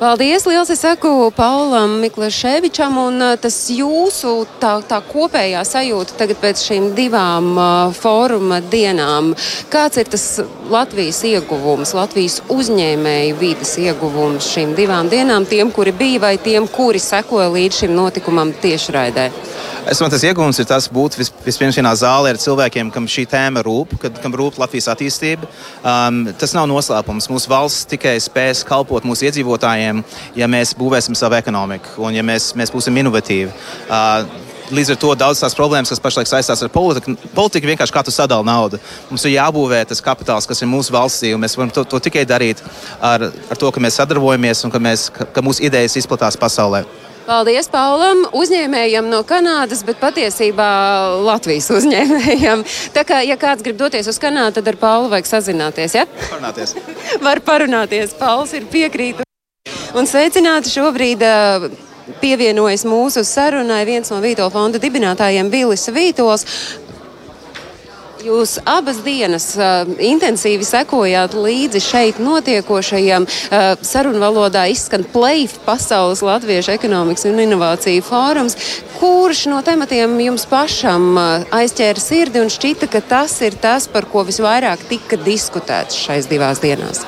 Paldies! Liels es saku Paulam Miklaševičam, un uh, tas jūsu tā, tā kopējā sajūta tagad pēc šīm divām uh, fóruma dienām. Kāds ir tas Latvijas ieguvums, Latvijas uzņēmēju vidas ieguvums šīm divām dienām, tiem, kuri bija vai tiem, kuri sekoja līdz šim notikumam tiešraidē? Es domāju, tas iegūms ir tas būt vis, vispirms vienā zālē ar cilvēkiem, kam šī tēma rūp, kad, kam rūp Latvijas attīstība. Um, tas nav noslēpums. Mūsu valsts tikai spēs kalpot mūsu iedzīvotājiem, ja mēs būvēsim savu ekonomiku un ja mēs, mēs būsim inovatīvi. Uh, Līdz ar to daudzas tās problēmas, kas pašlaik saistās ar politiku, politika vienkārši kā tu sadali naudu. Mums ir jābūvē tas kapitāls, kas ir mūsu valstī, un mēs varam to, to tikai darīt ar, ar to, ka mēs sadarbojamies un ka, mēs, ka, ka mūsu idejas izplatās pasaulē. Paldies Paulam, uzņēmējam no Kanādas, bet patiesībā Latvijas uzņēmējam. Tā kā, ja kāds grib doties uz Kanādu, tad ar Paulu vajag sazināties. Ja? Parunāties. Var parunāties. Pauls ir piekrīt. Un sveicināti šobrīd. Pievienojas mūsu sarunai viens no Vītola fonda dibinātājiem, Bilis Vītols. Jūs abas dienas uh, intensīvi sekojāt līdzi šeit notiekošajam. Uh, sarunvalodā izskan PLAIF Pasaules Latviešu ekonomikas un inovāciju fórums. Kurš no tematiem jums pašam uh, aizķēra sirdi un šķita, ka tas ir tas, par ko visvairāk tika diskutēts šais divās dienās?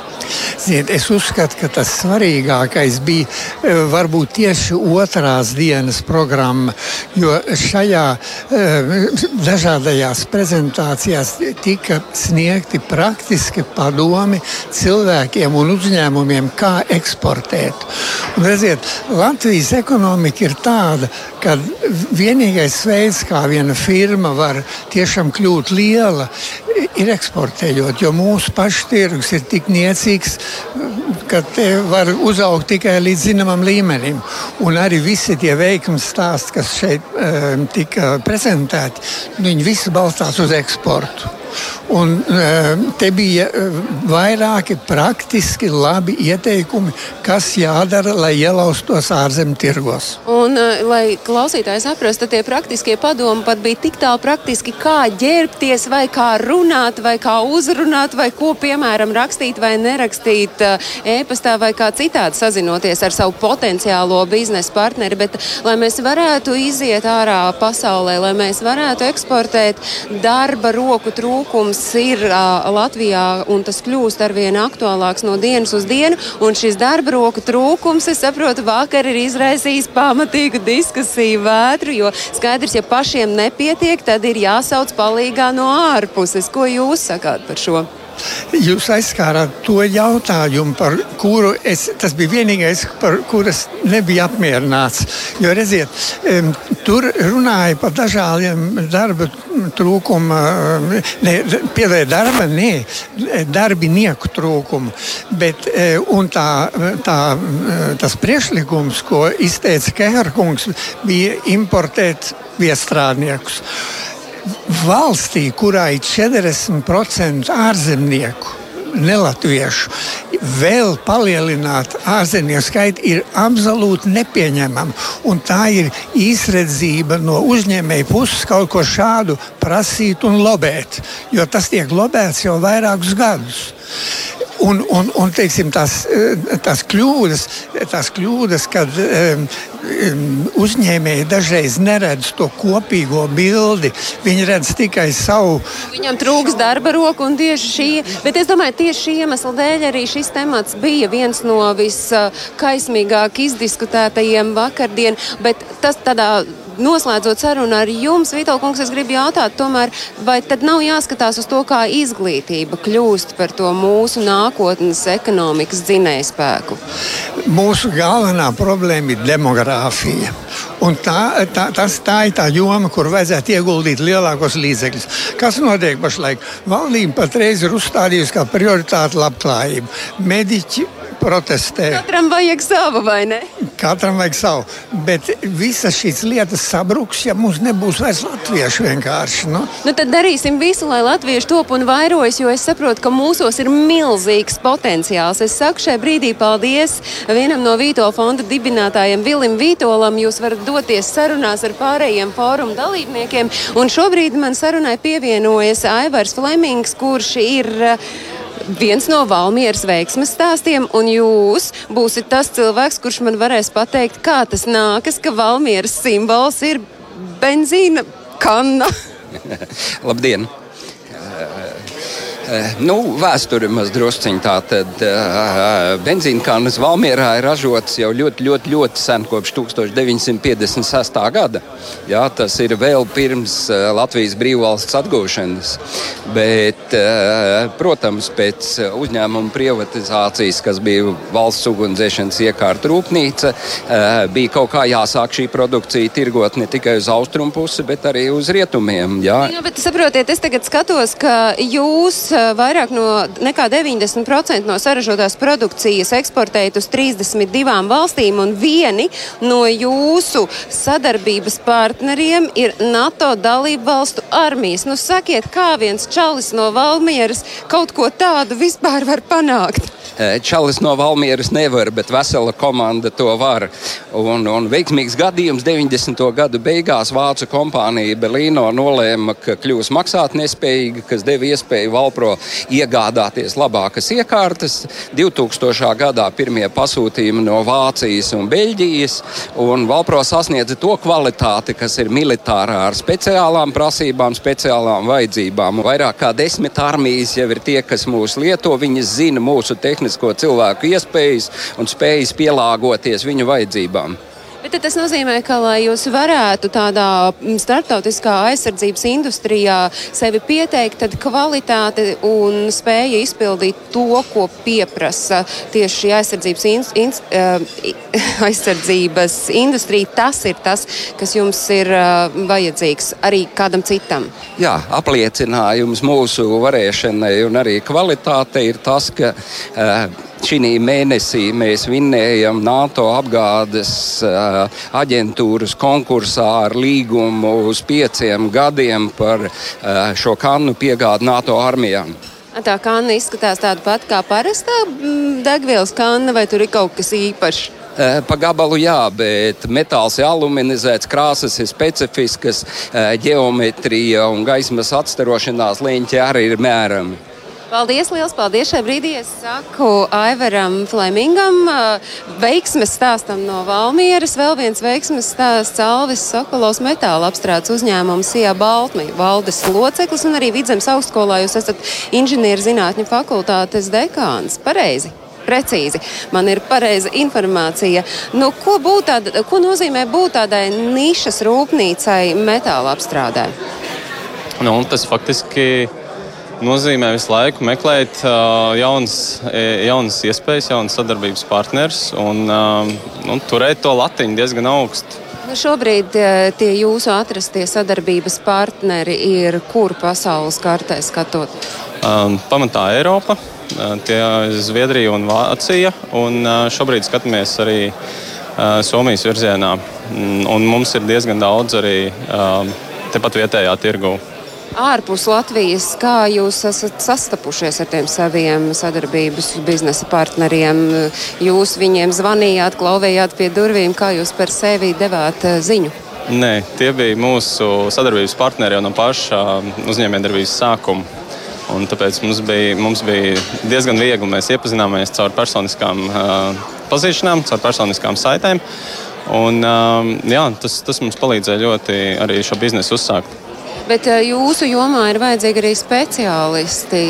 Ziniet, es uzskatu, ka tas svarīgākais bija e, varbūt tieši otrās dienas programma, jo šajā e, dažādajās prezentācijās tika sniegti praktiski padomi cilvēkiem un uzņēmumiem, kā eksportēt. Un, redziet, Latvijas ekonomika ir tāda, ka vienīgais veids, kā viena firma var tiešām kļūt liela, ir eksportējot, jo mūsu pašu tirgus ir tik niecīgs, ka te var uzaugt tikai līdz zināmam līmenim. Un arī visi tie veikums stāsti, kas šeit um, tika prezentēti, viņi visi balstās uz eksportu. Un, ehm, te bija ehm, vairāki praktiski labi ieteikumi, kas jādara, lai ielaustos ārzemju tirgos. Un, eh, lai klausītājs saprastu, tie praktiskie padomi pat bija tik tālu praktiski, kā ģērbties, vai kā runāt, vai kā uzrunāt, vai ko, piemēram, rakstīt vai nerakstīt e-pastā, vai kā citādi sazinoties ar savu potenciālo biznesa partneri. Bet, lai mēs varētu iziet ārā pasaulē, lai mēs varētu eksportēt darba roku trūkums ir uh, Latvijā, un tas kļūst arvien aktuālāks no dienas uz dienu. Un šis darba roku trūkums, es saprotu, vakar ir izraisījis pamatīgu diskusiju vētru, jo skaidrs, ja pašiem nepietiek, tad ir jāsauc palīgā no ārpuses. Ko jūs sakāt par šo? Jūs aizskārāt to jautājumu, par kuru es, tas bija vienīgais, par kuras nebija apmierināts. Jo, redziet, tur runāja par dažādiem darba trūkumu, piedēļ darba, nē, darbinieku trūkumu. Bet, e, tā, tā, tas priekšlikums, ko izteica Keharkungs, bija importēt viestrādniekus valstī, kurā ir 40% ārzemnieku, nelatviešu, vēl palielināt ārzemnieku skaitu ir absolūti nepieņemama. Tā ir izredzība no uzņēmēja puses kaut ko šādu prasīt un lobēt, jo tas tiek lobēts jau vairākus gadus. Un, un, un teiksim, tās, tās, kļūdas, tās kļūdas, kad um, uzņēmēji dažreiz neredz to kopīgo bildi. Viņi redz tikai savu. Viņam trūks darba roku un tieši šī. Bet es domāju, tieši šī iemesla dēļ arī šis temats bija viens no viskaismīgāk izdiskutētajiem vakardien. Bet tas tādā noslēdzot sarunu ar jums, Vitālkungs, es gribu jautāt, tomēr, vai tad nav jāskatās uz to, kā izglītība kļūst par to mūsu nākotnes ekonomikas dzinējspēku? Mūsu galvenā problēma ir demogrāfija. Un tā, tā, tas, tā ir tā joma, kur vajadzētu ieguldīt lielākos līdzekļus. Kas notiek pašlaik? Valdība patreiz ir uzstādījusi kā prioritāti labklājību. Mediķi protestē. Katram vajag savu, vai ne? Katram vajag savu. Bet visas šīs lietas sabruks, ja mums nebūs vairs latviešu vienkārši. Nu? Nu, tad darīsim visu, lai latvieši top un vairojas, jo es saprotu, ka mūsos ir milzīgs potenciāls. Es saku šai brīdī paldies vienam no Vītola fonda dibinātājiem, Vilim Vītolam. Jūs varat doties sarunās ar pārējiem fórumu dalībniekiem. Un šobrīd man sarunai pievienojas Aivars Flemings, kurš ir viens no Valmieras veiksmes stāstiem, un jūs būsiet tas cilvēks, kurš man varēs pateikt, kā tas nākas, ka Valmieras simbols ir benzīna kanna. Labdien! Eh, nu, vēsture maz drusciņā. Tātad uh, benzīnkānas Valmierā ir ražotas jau ļoti, ļoti, ļoti sen, kopš 1956. gada. Jā, tas ir vēl pirms uh, Latvijas brīvvalsts atgūšanas. Bet, protams, pēc uzņēmuma privatizācijas, kas bija valsts ugunsdzēšanas iekārta rūpnīca, bija kaut kā jāsāk šī produkcija tirgot ne tikai uz austrumu pusi, bet arī uz rietumiem. Jā, jā bet saprotiet, es tagad skatos, ka jūs vairāk no nekā 90% no saražotās produkcijas eksportējat uz 32 valstīm, un vieni no jūsu sadarbības partneriem ir NATO dalību valstu armijas. Nu, sakiet, kā viens čalis no Valmieras kaut ko tādu vispār var panākt? Čalis no Valmieras nevar, bet vesela komanda to var. Un, un veiksmīgs gadījums 90. gadu beigās Vācu kompānija Berlīno nolēma, ka kļūs maksātnespējīga, kas deva iespēju Valpro iegādāties labākas iekārtas. 2000. gadā pirmie pasūtījumi no Vācijas un Beļģijas, un Valpro sasniedza to kvalitāti, kas ir militārā ar speciālām prasībām, speciālām vajadzībām. Vairāk kā desmit armijas jau ir tie, kas mūs lieto, viņas zina mūsu tehnisko cilvēku iespējas un spējas pielāgoties viņu vajadzībām. Bet tas nozīmē, ka, lai jūs varētu tādā starptautiskā aizsardzības industrijā sevi pieteikt, tad kvalitāte un spēja izpildīt to, ko pieprasa tieši šī aizsardzības, in, in, uh, aizsardzības industrija, tas ir tas, kas jums ir uh, vajadzīgs arī kādam citam. Jā, apliecinājums mūsu varēšanai un arī kvalitātei ir tas, ka uh, Šī mēnesī mēs vinnējam NATO apgādes aģentūras konkursā ar līgumu uz pieciem gadiem par šo kannu piegādi NATO armijām. Tā kanna izskatās tāda pati kā parastā degvielas kanna, vai tur ir kaut kas īpašs? Pa gabalu jā, bet metāls ir aluminizēts, krāsas ir specifiskas, ģeometrija un gaismas atstarošanās līnķi arī ir mērami. Paldies, liels paldies šai brīdī. Es saku Aivaram Flemingam, veiksmes stāstam no Valmieras. Vēl viens veiksmes stāsts Alvis Sokolovs metāla apstrādes uzņēmums Sijā Baltmī, valdes loceklis un arī Vidzemes augstskolā jūs esat inženierzinātņu fakultātes dekāns. Pareizi! precīzi. Man ir pareiza informācija. Nu, ko, tāda, ko nozīmē būt tādai nišas rūpnīcai metāla apstrādē? Nu, tas faktiski nozīmē visu laiku meklēt uh, jaunas, jaunas iespējas, jaunas sadarbības partnerus un, uh, un turēt to latiņu diezgan augstu. Nu šobrīd tie jūsu atrastie sadarbības partneri ir kur pasaules kartē skatot? Um, pamatā Eiropa, tie ir Zviedrija un Vācija. Un, uh, šobrīd skatāmies arī uh, Somijas virzienā. Un mums ir diezgan daudz arī uh, tepat vietējā tirgū ārpus Latvijas, kā jūs esat sastapušies ar tiem saviem sadarbības biznesa partneriem? Jūs viņiem zvanījāt, klauvējāt pie durvīm, kā jūs par sevi devāt eh, ziņu? Nē, tie bija mūsu sadarbības partneri jau no paša uzņēmējdarbības sākuma. Un tāpēc mums bija, mums bija diezgan viegli. Mēs iepazināmies caur personiskām uh, pazīšanām, caur personiskām saitēm. Un, uh, jā, tas, tas mums palīdzēja ļoti arī šo biznesu uzsākt. Bet eh, jūsu jomā ir vajadzīgi arī speciālisti.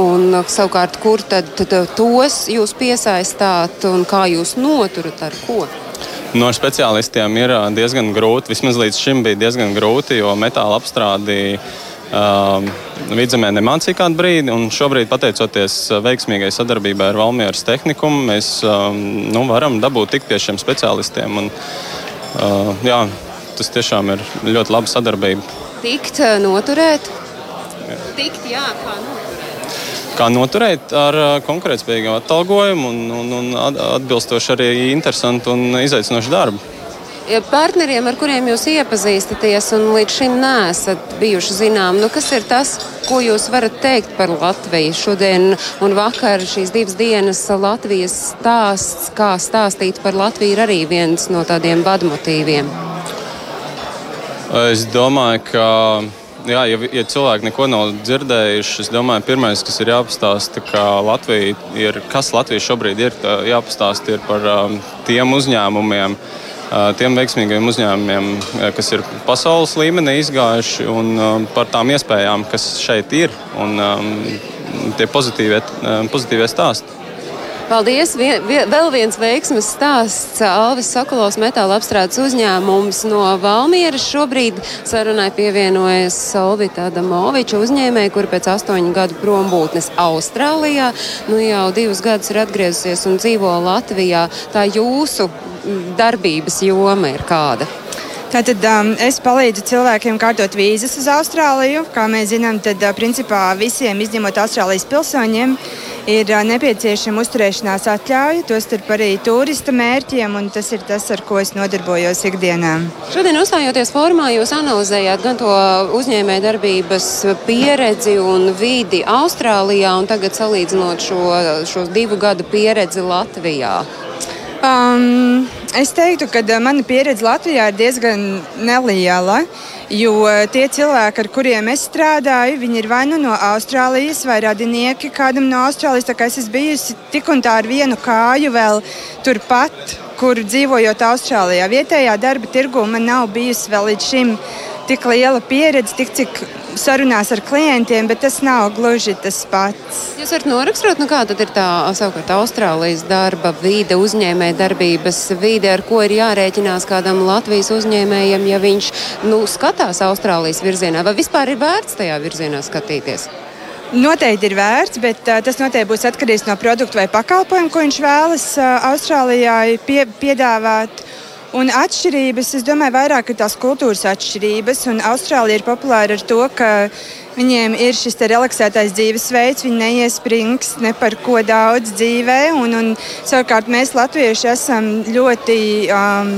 Un, eh, savukārt, kur tad, tad tos jūs piesaistāt un kā jūs noturat ar ko? No speciālistiem ir eh, diezgan grūti. Vismaz līdz šim bija diezgan grūti, jo metāla apstrādi uh, vidzemē nemācīja kādu brīdi. Šobrīd, pateicoties veiksmīgai sadarbībai ar Valmieras tehnikumu, mēs uh, nu, varam dabūt tik pie šiem speciālistiem. Un, uh, jā, tas tiešām ir ļoti laba sadarbība tikt, eh, noturēt? Tikt, jā, kā noturēt? Kā noturēt ar eh, konkurētspējīgu atalgojumu un, un, un atbilstoši arī interesantu un izaicinošu darbu. Partneriem, ar kuriem jūs iepazīstaties un līdz šim neesat bijuši zinām, nu kas ir tas, ko jūs varat teikt par Latviju? Šodien un vakar šīs divas dienas Latvijas stāsts, kā stāstīt par Latviju, ir arī viens no tādiem vadmotīviem. Es domāju, ka jā, ja, ja cilvēki neko nav dzirdējuši, es domāju, pirmais, kas ir jāpastāsta, Latvija ir, kas Latvija šobrīd ir, jāpastāsta ir par um, tiem uzņēmumiem, uh, tiem veiksmīgiem uzņēmumiem, kas ir pasaules līmenī izgājuši, un um, par tām iespējām, kas šeit ir, un um, tie pozitīvie, pozitīvie stāsti. Paldies! Vie, vie, vēl viens veiksmes stāsts. Alvis Sokolovs metāla apstrādes uzņēmums no Valmieras. Šobrīd sarunai pievienojas Solvita Adamoviča uzņēmēja, kur pēc astoņu gadu prombūtnes Austrālijā nu jau divus gadus ir atgriezusies un dzīvo Latvijā. Tā jūsu darbības joma ir kāda? Tātad um, es palīdzu cilvēkiem kārtot vīzas uz Austrāliju. Kā mēs zinām, tad uh, principā visiem, izņemot Austrālijas pilsoņiem, ir uh, nepieciešama uzturēšanās atļauja, tostarp arī turista mērķiem, un tas ir tas, ar ko es nodarbojos ikdienā. Šodien uzstājoties formā, jūs analizējāt gan to uzņēmē darbības pieredzi un vidi Austrālijā, un tagad salīdzinot šo, šo divu gadu pieredzi Latvijā. Um, es teiktu, ka uh, mana pieredze Latvijā ir diezgan neliela. Jo uh, tie cilvēki, ar kuriem es strādāju, viņi ir vai nu no Austrālijas, vai radinieki kādam no Austrālijas. Es esmu bijusi tik un tā ar vienu kāju vēl turpat, kur dzīvojot Austrālijā. Vietējā darba tirgu man nav bijusi vēl līdz šim tik liela pieredze, tik cik sarunās ar klientiem, bet tas nav gluži tas pats. Jūs varat noraksturot, nu kāda ir tā savukārt Austrālijas darba vide, uzņēmē darbības vide, ar ko ir jārēķinās kādam Latvijas uzņēmējam, ja viņš nu, skatās Austrālijas virzienā, vai vispār ir vērts tajā virzienā skatīties? Noteikti ir vērts, bet uh, tas noteikti būs atkarīgs no produkta vai pakalpojuma, ko viņš vēlas uh, Austrālijai pie, piedāvāt. Un atšķirības, es domāju, vairāk ir tās kultūras atšķirības. Austrālija ir populāra ar to, ka viņiem ir šis relaksētais dzīvesveids, viņi neiesprings ne par ko daudz dzīvē. Un, un, savukārt mēs, Latvieši, esam ļoti um,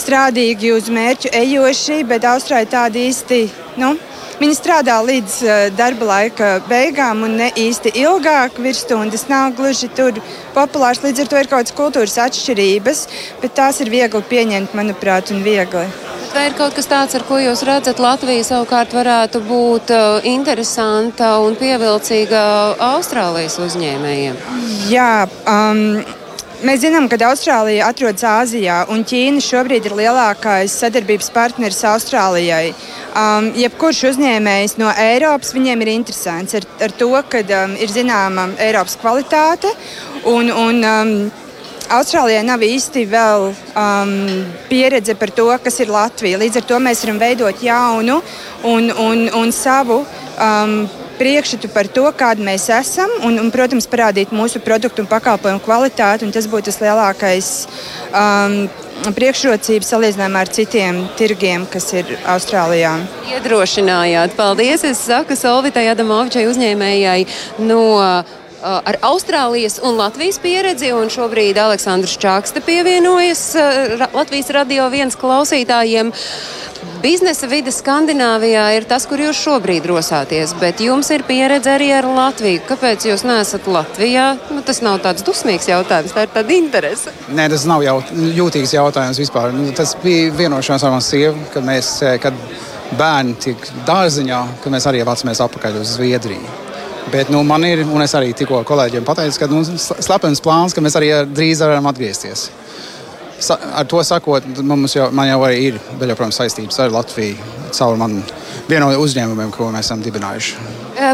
strādīgi uz mērķu ejoši, bet Austrālija tāda īsti. Nu, Viņi strādā līdz uh, darba laika beigām un ne īsti ilgāk. Virsstundas nav gluži tur populārs. Līdz ar to ir kaut kādas kultūras atšķirības, bet tās ir viegli pieņemt, manuprāt, un viegli. Vai ir kaut kas tāds, ar ko jūs redzat, Latvija savukārt varētu būt uh, interesanta un pievilcīga Austrālijas uzņēmējiem? Jā, um, Mēs zinām, ka Austrālija atrodas Āzijā, un Ķīna šobrīd ir lielākais sadarbības partneris Austrālijai. Um, jebkurš uzņēmējs no Eiropas viņiem ir interesants ar, ar to, ka um, ir zināma Eiropas kvalitāte. Un, un, um, Austrālijai nav īsti vēl um, pieredze par to, kas ir Latvija. Līdz ar to mēs varam veidot jaunu un, un, un savu um, priekšstatu par to, kāda mēs esam, un, un, protams, parādīt mūsu produktu un pakalpojumu kvalitāti. Tas būtu tas lielākais. Um, priekšrocības salīdzinājumā ar citiem tirgiem, kas ir Austrālijā. Iedrošinājāt. Paldies! Es saku Solvitai Adamovičai uzņēmējai no ar Austrālijas un Latvijas pieredzi, un šobrīd Aleksandrs Čākste pievienojas Latvijas radio viens klausītājiem. Biznesa vide Skandināvijā ir tas, kur jūs šobrīd rosāties, bet jums ir pieredze arī ar Latviju. Kāpēc jūs neesat Latvijā? Nu, tas nav tāds dusmīgs jautājums, tā ir tāda interese. Nē, tas nav jau jūtīgs jautājums vispār. Nu, tas bija vienošanās ar manu sievu, kad, mēs, kad bērni tiek dārziņā, kad mēs arī vācamies atpakaļ uz Zviedriju. Bet nu, man ir, un es arī tikko kolēģiem pateicu, ka nu, slepens plāns, ka mēs arī drīz varam atgriezties. Sa, ar to sakot, mums jau, man jau arī ir vēl joprojām saistības ar Latviju caur manu vienu no uzņēmumiem, ko mēs esam dibinājuši.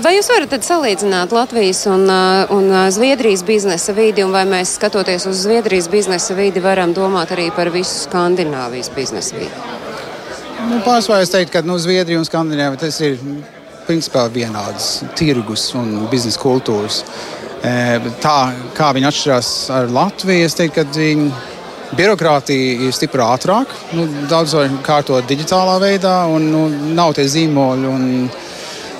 Vai jūs varat salīdzināt Latvijas un, un Zviedrijas biznesa vidi, un vai mēs skatoties uz Zviedrijas biznesa vidi varam domāt arī par visu Skandināvijas biznesa vidi? Nu, Pārsvarā es teiktu, ka nu, Zviedrija un Skandināvija tas ir principā vienādas tirgus un biznesa kultūras. Tā kā viņi atšķirās ar Latviju, es teiktu, ka viņi birokrātija ir stipri ātrāka. Nu, daudz var kārtot digitālā veidā, un nu, nav tie zīmoļi. Un,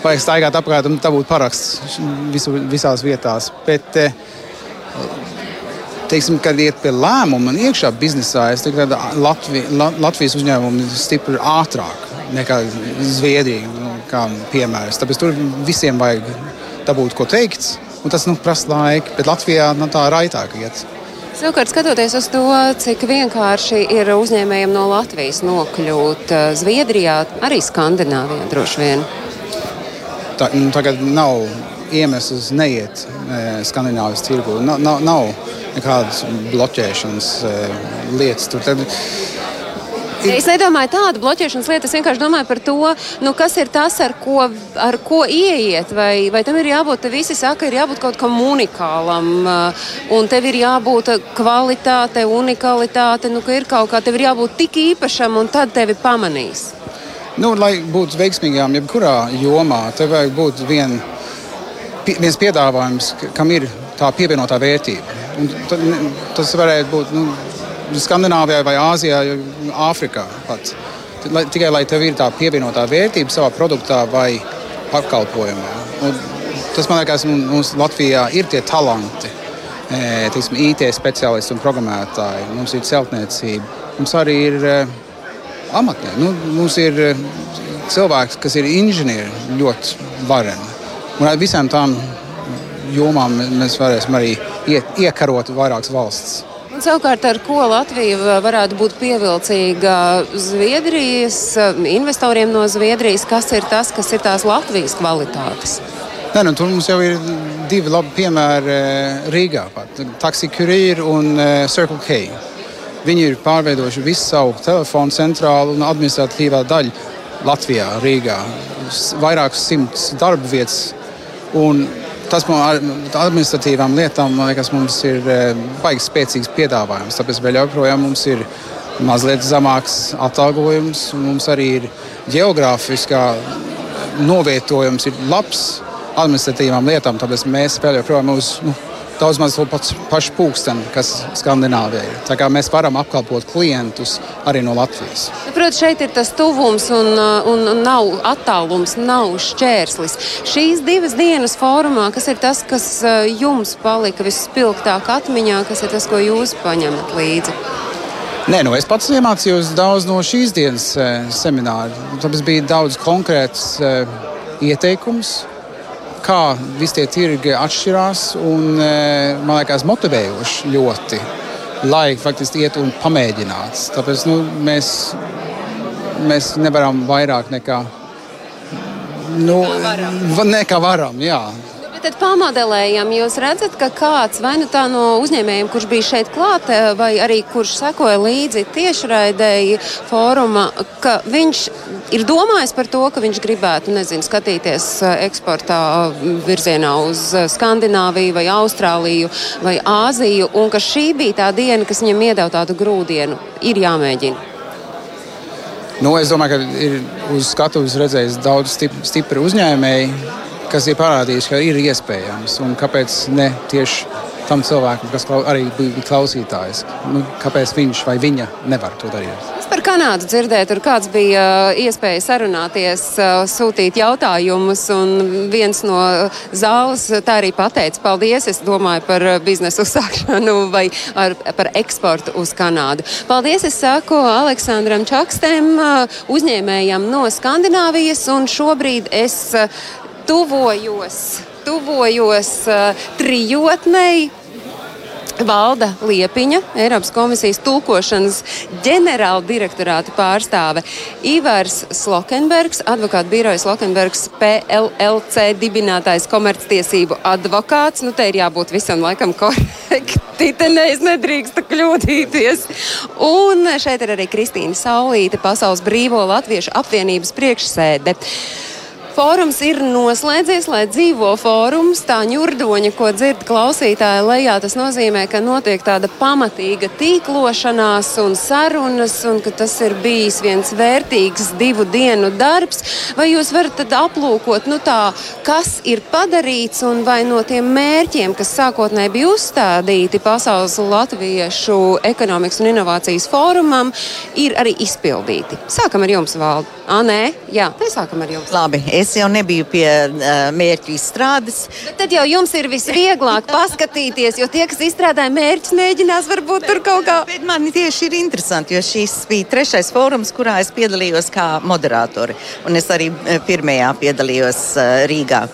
Vajag staigāt apkārt un dabūt paraksts visu, visās vietās. Bet, e, teiksim, kad iet pie lēmuma un iekšā biznesā, es teiktu, ka Latvi, Latvijas uzņēmumi ir stipri ātrāk nekā Zviedrija kā piemērs. Tāpēc tur visiem vajag dabūt ko teikt, un tas nu, prasa laiku. Bet Latvijā nu, tā raitāk iet. Es Savukārt, skatoties uz to, cik vienkārši ir uzņēmējiem no Latvijas nokļūt uh, Zviedrijā, arī Skandināvijā droši vien. Tā, nu, tagad nav iemesls neiet e, Skandināvijas tirgu. Nav, nav, nav nekādas bloķēšanas e, lietas. Tur, tad, Es nedomāju tādu bloķēšanas lietu. Es vienkārši domāju par to, nu, kas ir tas, ar ko, ar ko ieiet. Vai, vai tam ir jābūt, te visi saka, ir jābūt kaut kam unikālam, uh, un tev ir jābūt kvalitāte, unikalitāte, nu, ka ir kaut kā, tev ir jābūt tik īpašam, un tad tevi pamanīs. Nu, lai būtu veiksmīgām, jebkurā jomā, tev vajag būt vien, viens piedāvājums, kam ir tā pievienotā vērtība. Un tas varētu būt nu, Skandināvijā, vai Āzijā, Āfrikā. Pat. Lai, tikai lai tev ir tā pievienotā vērtība savā produktā vai pakalpojumā. Un tas man liekas, mums Latvijā ir tie talanti. Tiksim, IT speciālisti un programmētāji, mums ir celtniecība, mums arī ir amatnieki. Nu, mums ir cilvēks, kas ir inženieri, ļoti vareni. Un ar visām tām jomām mēs varēsim arī iekarot vairākas valsts. Un savukārt, ar ko Latvija varētu būt pievilcīga Zviedrijas investoriem no Zviedrijas, kas ir tas, kas ir tās Latvijas kvalitātes? Nē, nu, tur mums jau ir divi labi piemēri Rīgā. Taxi Courier un Circle K. Viņi ir pārveidojuši visu savu telefonu centrālu un administratīvā daļu Latvijā, Rīgā. Vairākus simtus darba vietas. Un tas ar administratīvām lietām liekas, mums ir eh, baigi spēcīgs piedāvājums. Tāpēc vēl joprojām mums ir mazliet zemāks atalgojums. Mums arī ir geogrāfiskā novietojums, ir labs administratīvām lietām. Tāpēc mēs vēl joprojām uz. Nu, daudz maz to pašu pulksteni, kas Skandināvijā ir. Tā kā mēs varam apkalpot klientus arī no Latvijas. Protams, šeit ir tas tuvums un, uh, un, un nav attālums, nav šķērslis. Šīs divas dienas fórumā, kas ir tas, kas uh, jums palika vispilgtāk atmiņā, kas ir tas, ko jūs paņemat līdzi? Nē, nu es pats iemācījos daudz no šīs dienas e, semināra. Tāpēc bija daudz konkrēts e, ieteikums, kā visi tie tirgi atšķirās. Un, e, man liekas, motivējoši ļoti, lai faktiski iet un pamēģinātu. Tāpēc nu, mēs, mēs nevaram vairāk nekā, nu, nekā varam. Jā tad pamodelējam. Jūs redzat, ka kāds vai nu tā no uzņēmējiem, kurš bija šeit klāt, eh, vai arī kurš sekoja līdzi tiešraidēji fóruma, ka viņš ir domājis par to, ka viņš gribētu nezinu, skatīties eh, eksportā virzienā uz eh, Skandināviju vai Austrāliju vai Āziju, un ka šī bija tā diena, kas viņam iedeva tādu grūdienu. Ir jāmēģina. Nu, es domāju, ka ir uz skatuves redzējis daudz stipri uzņēmēji, kas ir parādījis, ka ir iespējams un kāpēc ne tieši tam cilvēkam, kas arī bija klausītājs. Nu, kāpēc viņš vai viņa nevar to darīt? Es par Kanādu dzirdēju, tur kāds bija uh, iespēja sarunāties, uh, sūtīt jautājumus, un viens no zāles tā arī pateica, paldies, es domāju par uh, biznesu uzsākšanu vai ar, par eksportu uz Kanādu. Paldies, es saku Aleksandram Čakstem, uzņēmējam no Skandināvijas, un šobrīd es tuvojos, tuvojos uh, trijotnei. Valda Liepiņa, Eiropas komisijas tulkošanas ģenerāla direktorāta pārstāve Ivars Slokenbergs, advokāta birojas Slokenbergs, PLLC dibinātājs komerctiesību advokāts. Nu, te ir jābūt visam laikam korekti, te neiz nedrīkst kļūdīties. Un šeit ir arī Kristīna Saulīte, Pasaules brīvo latviešu apvienības priekšsēde. Fórums ir noslēdzies, lai dzīvo fórums. Tā ņurdoņa, ko dzird klausītāji lejā, tas nozīmē, ka notiek tāda pamatīga tīklošanās un sarunas, un ka tas ir bijis viens vērtīgs divu dienu darbs. Vai jūs varat aplūkot, nu tā, kas ir padarīts un vai no tiem mērķiem, kas sākotnēji bija uzstādīti Pasaules Latviešu ekonomikas un inovācijas fórumam, ir arī izpildīti? Sākam ar jums, Valdi. Ah, nē, jā, tā sākam ar jums. Labi, es jau nebiju pie uh, mērķu izstrādes. Bet tad jau jums ir visvieglāk paskatīties, jo tie, kas izstrādāja mērķus, mēģinās varbūt tur kaut kā. Bet man tieši ir interesanti, jo šis bija trešais fórums, kurā es piedalījos kā moderatori. Un es arī pirmajā piedalījos uh, Rīgā.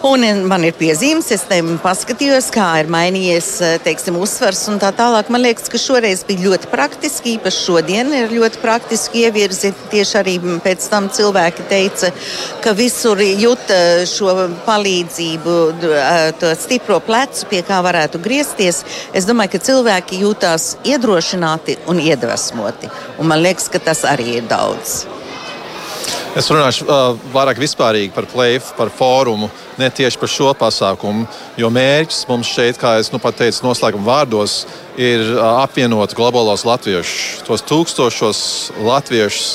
Un man ir piezīmes, es tam paskatījos, kā ir mainījies teiksim, uzsvars un tā tālāk. Man liekas, ka šoreiz bija ļoti praktiski, īpaši šodien ir ļoti praktiski ievirzi. Tieši arī pēc tam cilvēki teica, ka visur jūt šo palīdzību, to stipro plecu, pie kā varētu griezties. Es domāju, ka cilvēki jūtās iedrošināti un iedvesmoti. Un man liekas, ka tas arī ir daudz. Es runāšu uh, vairāk vispārīgi par plēfu, par fórumu, ne tieši par šo pasākumu. Jo mērķis mums šeit, kā jau nu teicu, noslēguma vārdos, ir uh, apvienot globālos latviešus, tos tūkstošos latviešus,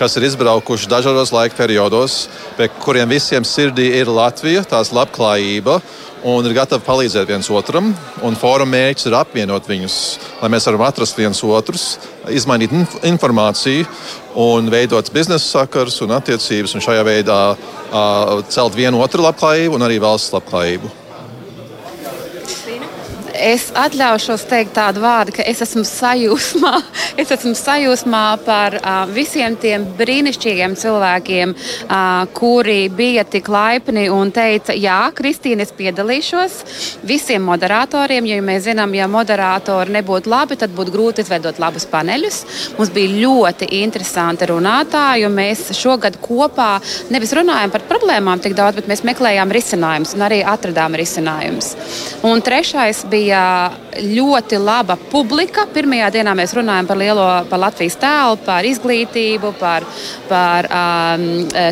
kas ir izbraukuši dažādos laika periodos, pie kuriem visiem sirdī ir Latvija, tās labklājība un ir gatavi palīdzēt viens otram. Fóruma mērķis ir apvienot viņus, lai mēs varam atrast viens otrus, izmainīt inf informāciju un veidot biznesa sakars un attiecības, un šajā veidā uh, celt vienu otru labklājību un arī valsts labklājību es atļaušos teikt tādu vārdu, ka es esmu sajūsmā. Es esmu sajūsmā par uh, visiem tiem brīnišķīgiem cilvēkiem, uh, kuri bija tik laipni un teica, jā, Kristīne, es piedalīšos. Visiem moderatoriem, jo ja mēs zinām, ja moderatori nebūtu labi, tad būtu grūti izveidot labus paneļus. Mums bija ļoti interesanti runātāji, jo mēs šogad kopā nevis runājam par problēmām tik daudz, bet mēs meklējām risinājumus un arī atradām risinājumus. Un trešais bija bija ļoti laba publika. Pirmajā dienā mēs runājam par lielo par Latvijas tēlu, par izglītību, par, par um,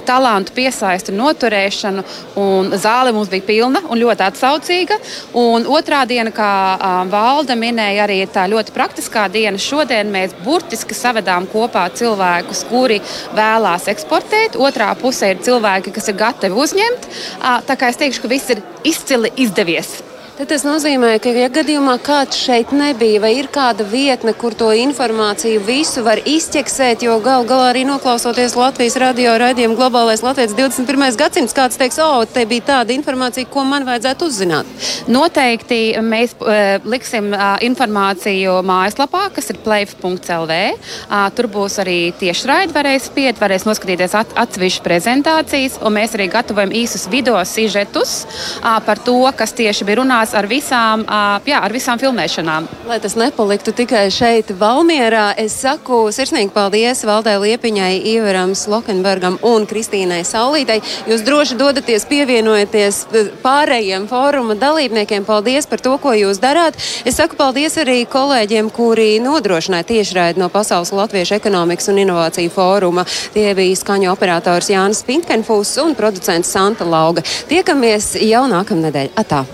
talantu piesaistu noturēšanu. Zāle mums bija pilna un ļoti atsaucīga. Un otrā diena, kā um, valde minēja, arī tā ļoti praktiskā diena. Šodien mēs burtiski savedām kopā cilvēkus, kuri vēlās eksportēt. Otrā pusē ir cilvēki, kas ir gatavi uzņemt. Uh, tā kā es teikšu, ka viss ir izcili izdevies. Tad tas nozīmē, ka, ja gadījumā kāds šeit nebija, vai ir kāda vietne, kur to informāciju visu var izķeksēt, jo gal galā arī noklausoties Latvijas radio raidījumu globālais Latvijas 21. gadsimts, kāds teiks, o, te bija tāda informācija, ko man vajadzētu uzzināt. Noteikti mēs uh, liksim uh, informāciju mājaslapā, kas ir play.lv. Uh, tur būs arī tiešraidi, varēs spiet, varēs noskatīties at, atsevišķas prezentācijas, un mēs arī gatavojam īsus video sižetus uh, par to, kas tieši bija runāts turpinās ar visām, jā, ar visām filmēšanām. Lai tas nepaliktu tikai šeit, Valmierā, es saku sirsnīgi paldies Valdē Liepiņai, Ivaram Slokenbergam un Kristīnai Saulītei. Jūs droši dodaties pievienojaties pārējiem fóruma dalībniekiem. Paldies par to, ko jūs darāt. Es saku paldies arī kolēģiem, kuri nodrošināja tiešraidi no Pasaules Latviešu ekonomikas un inovāciju fóruma. Tie bija skaņu operators Jānis Pinkенfūs un producents Santa Lauga. Tiekamies jau nākamnedēļ. Atā!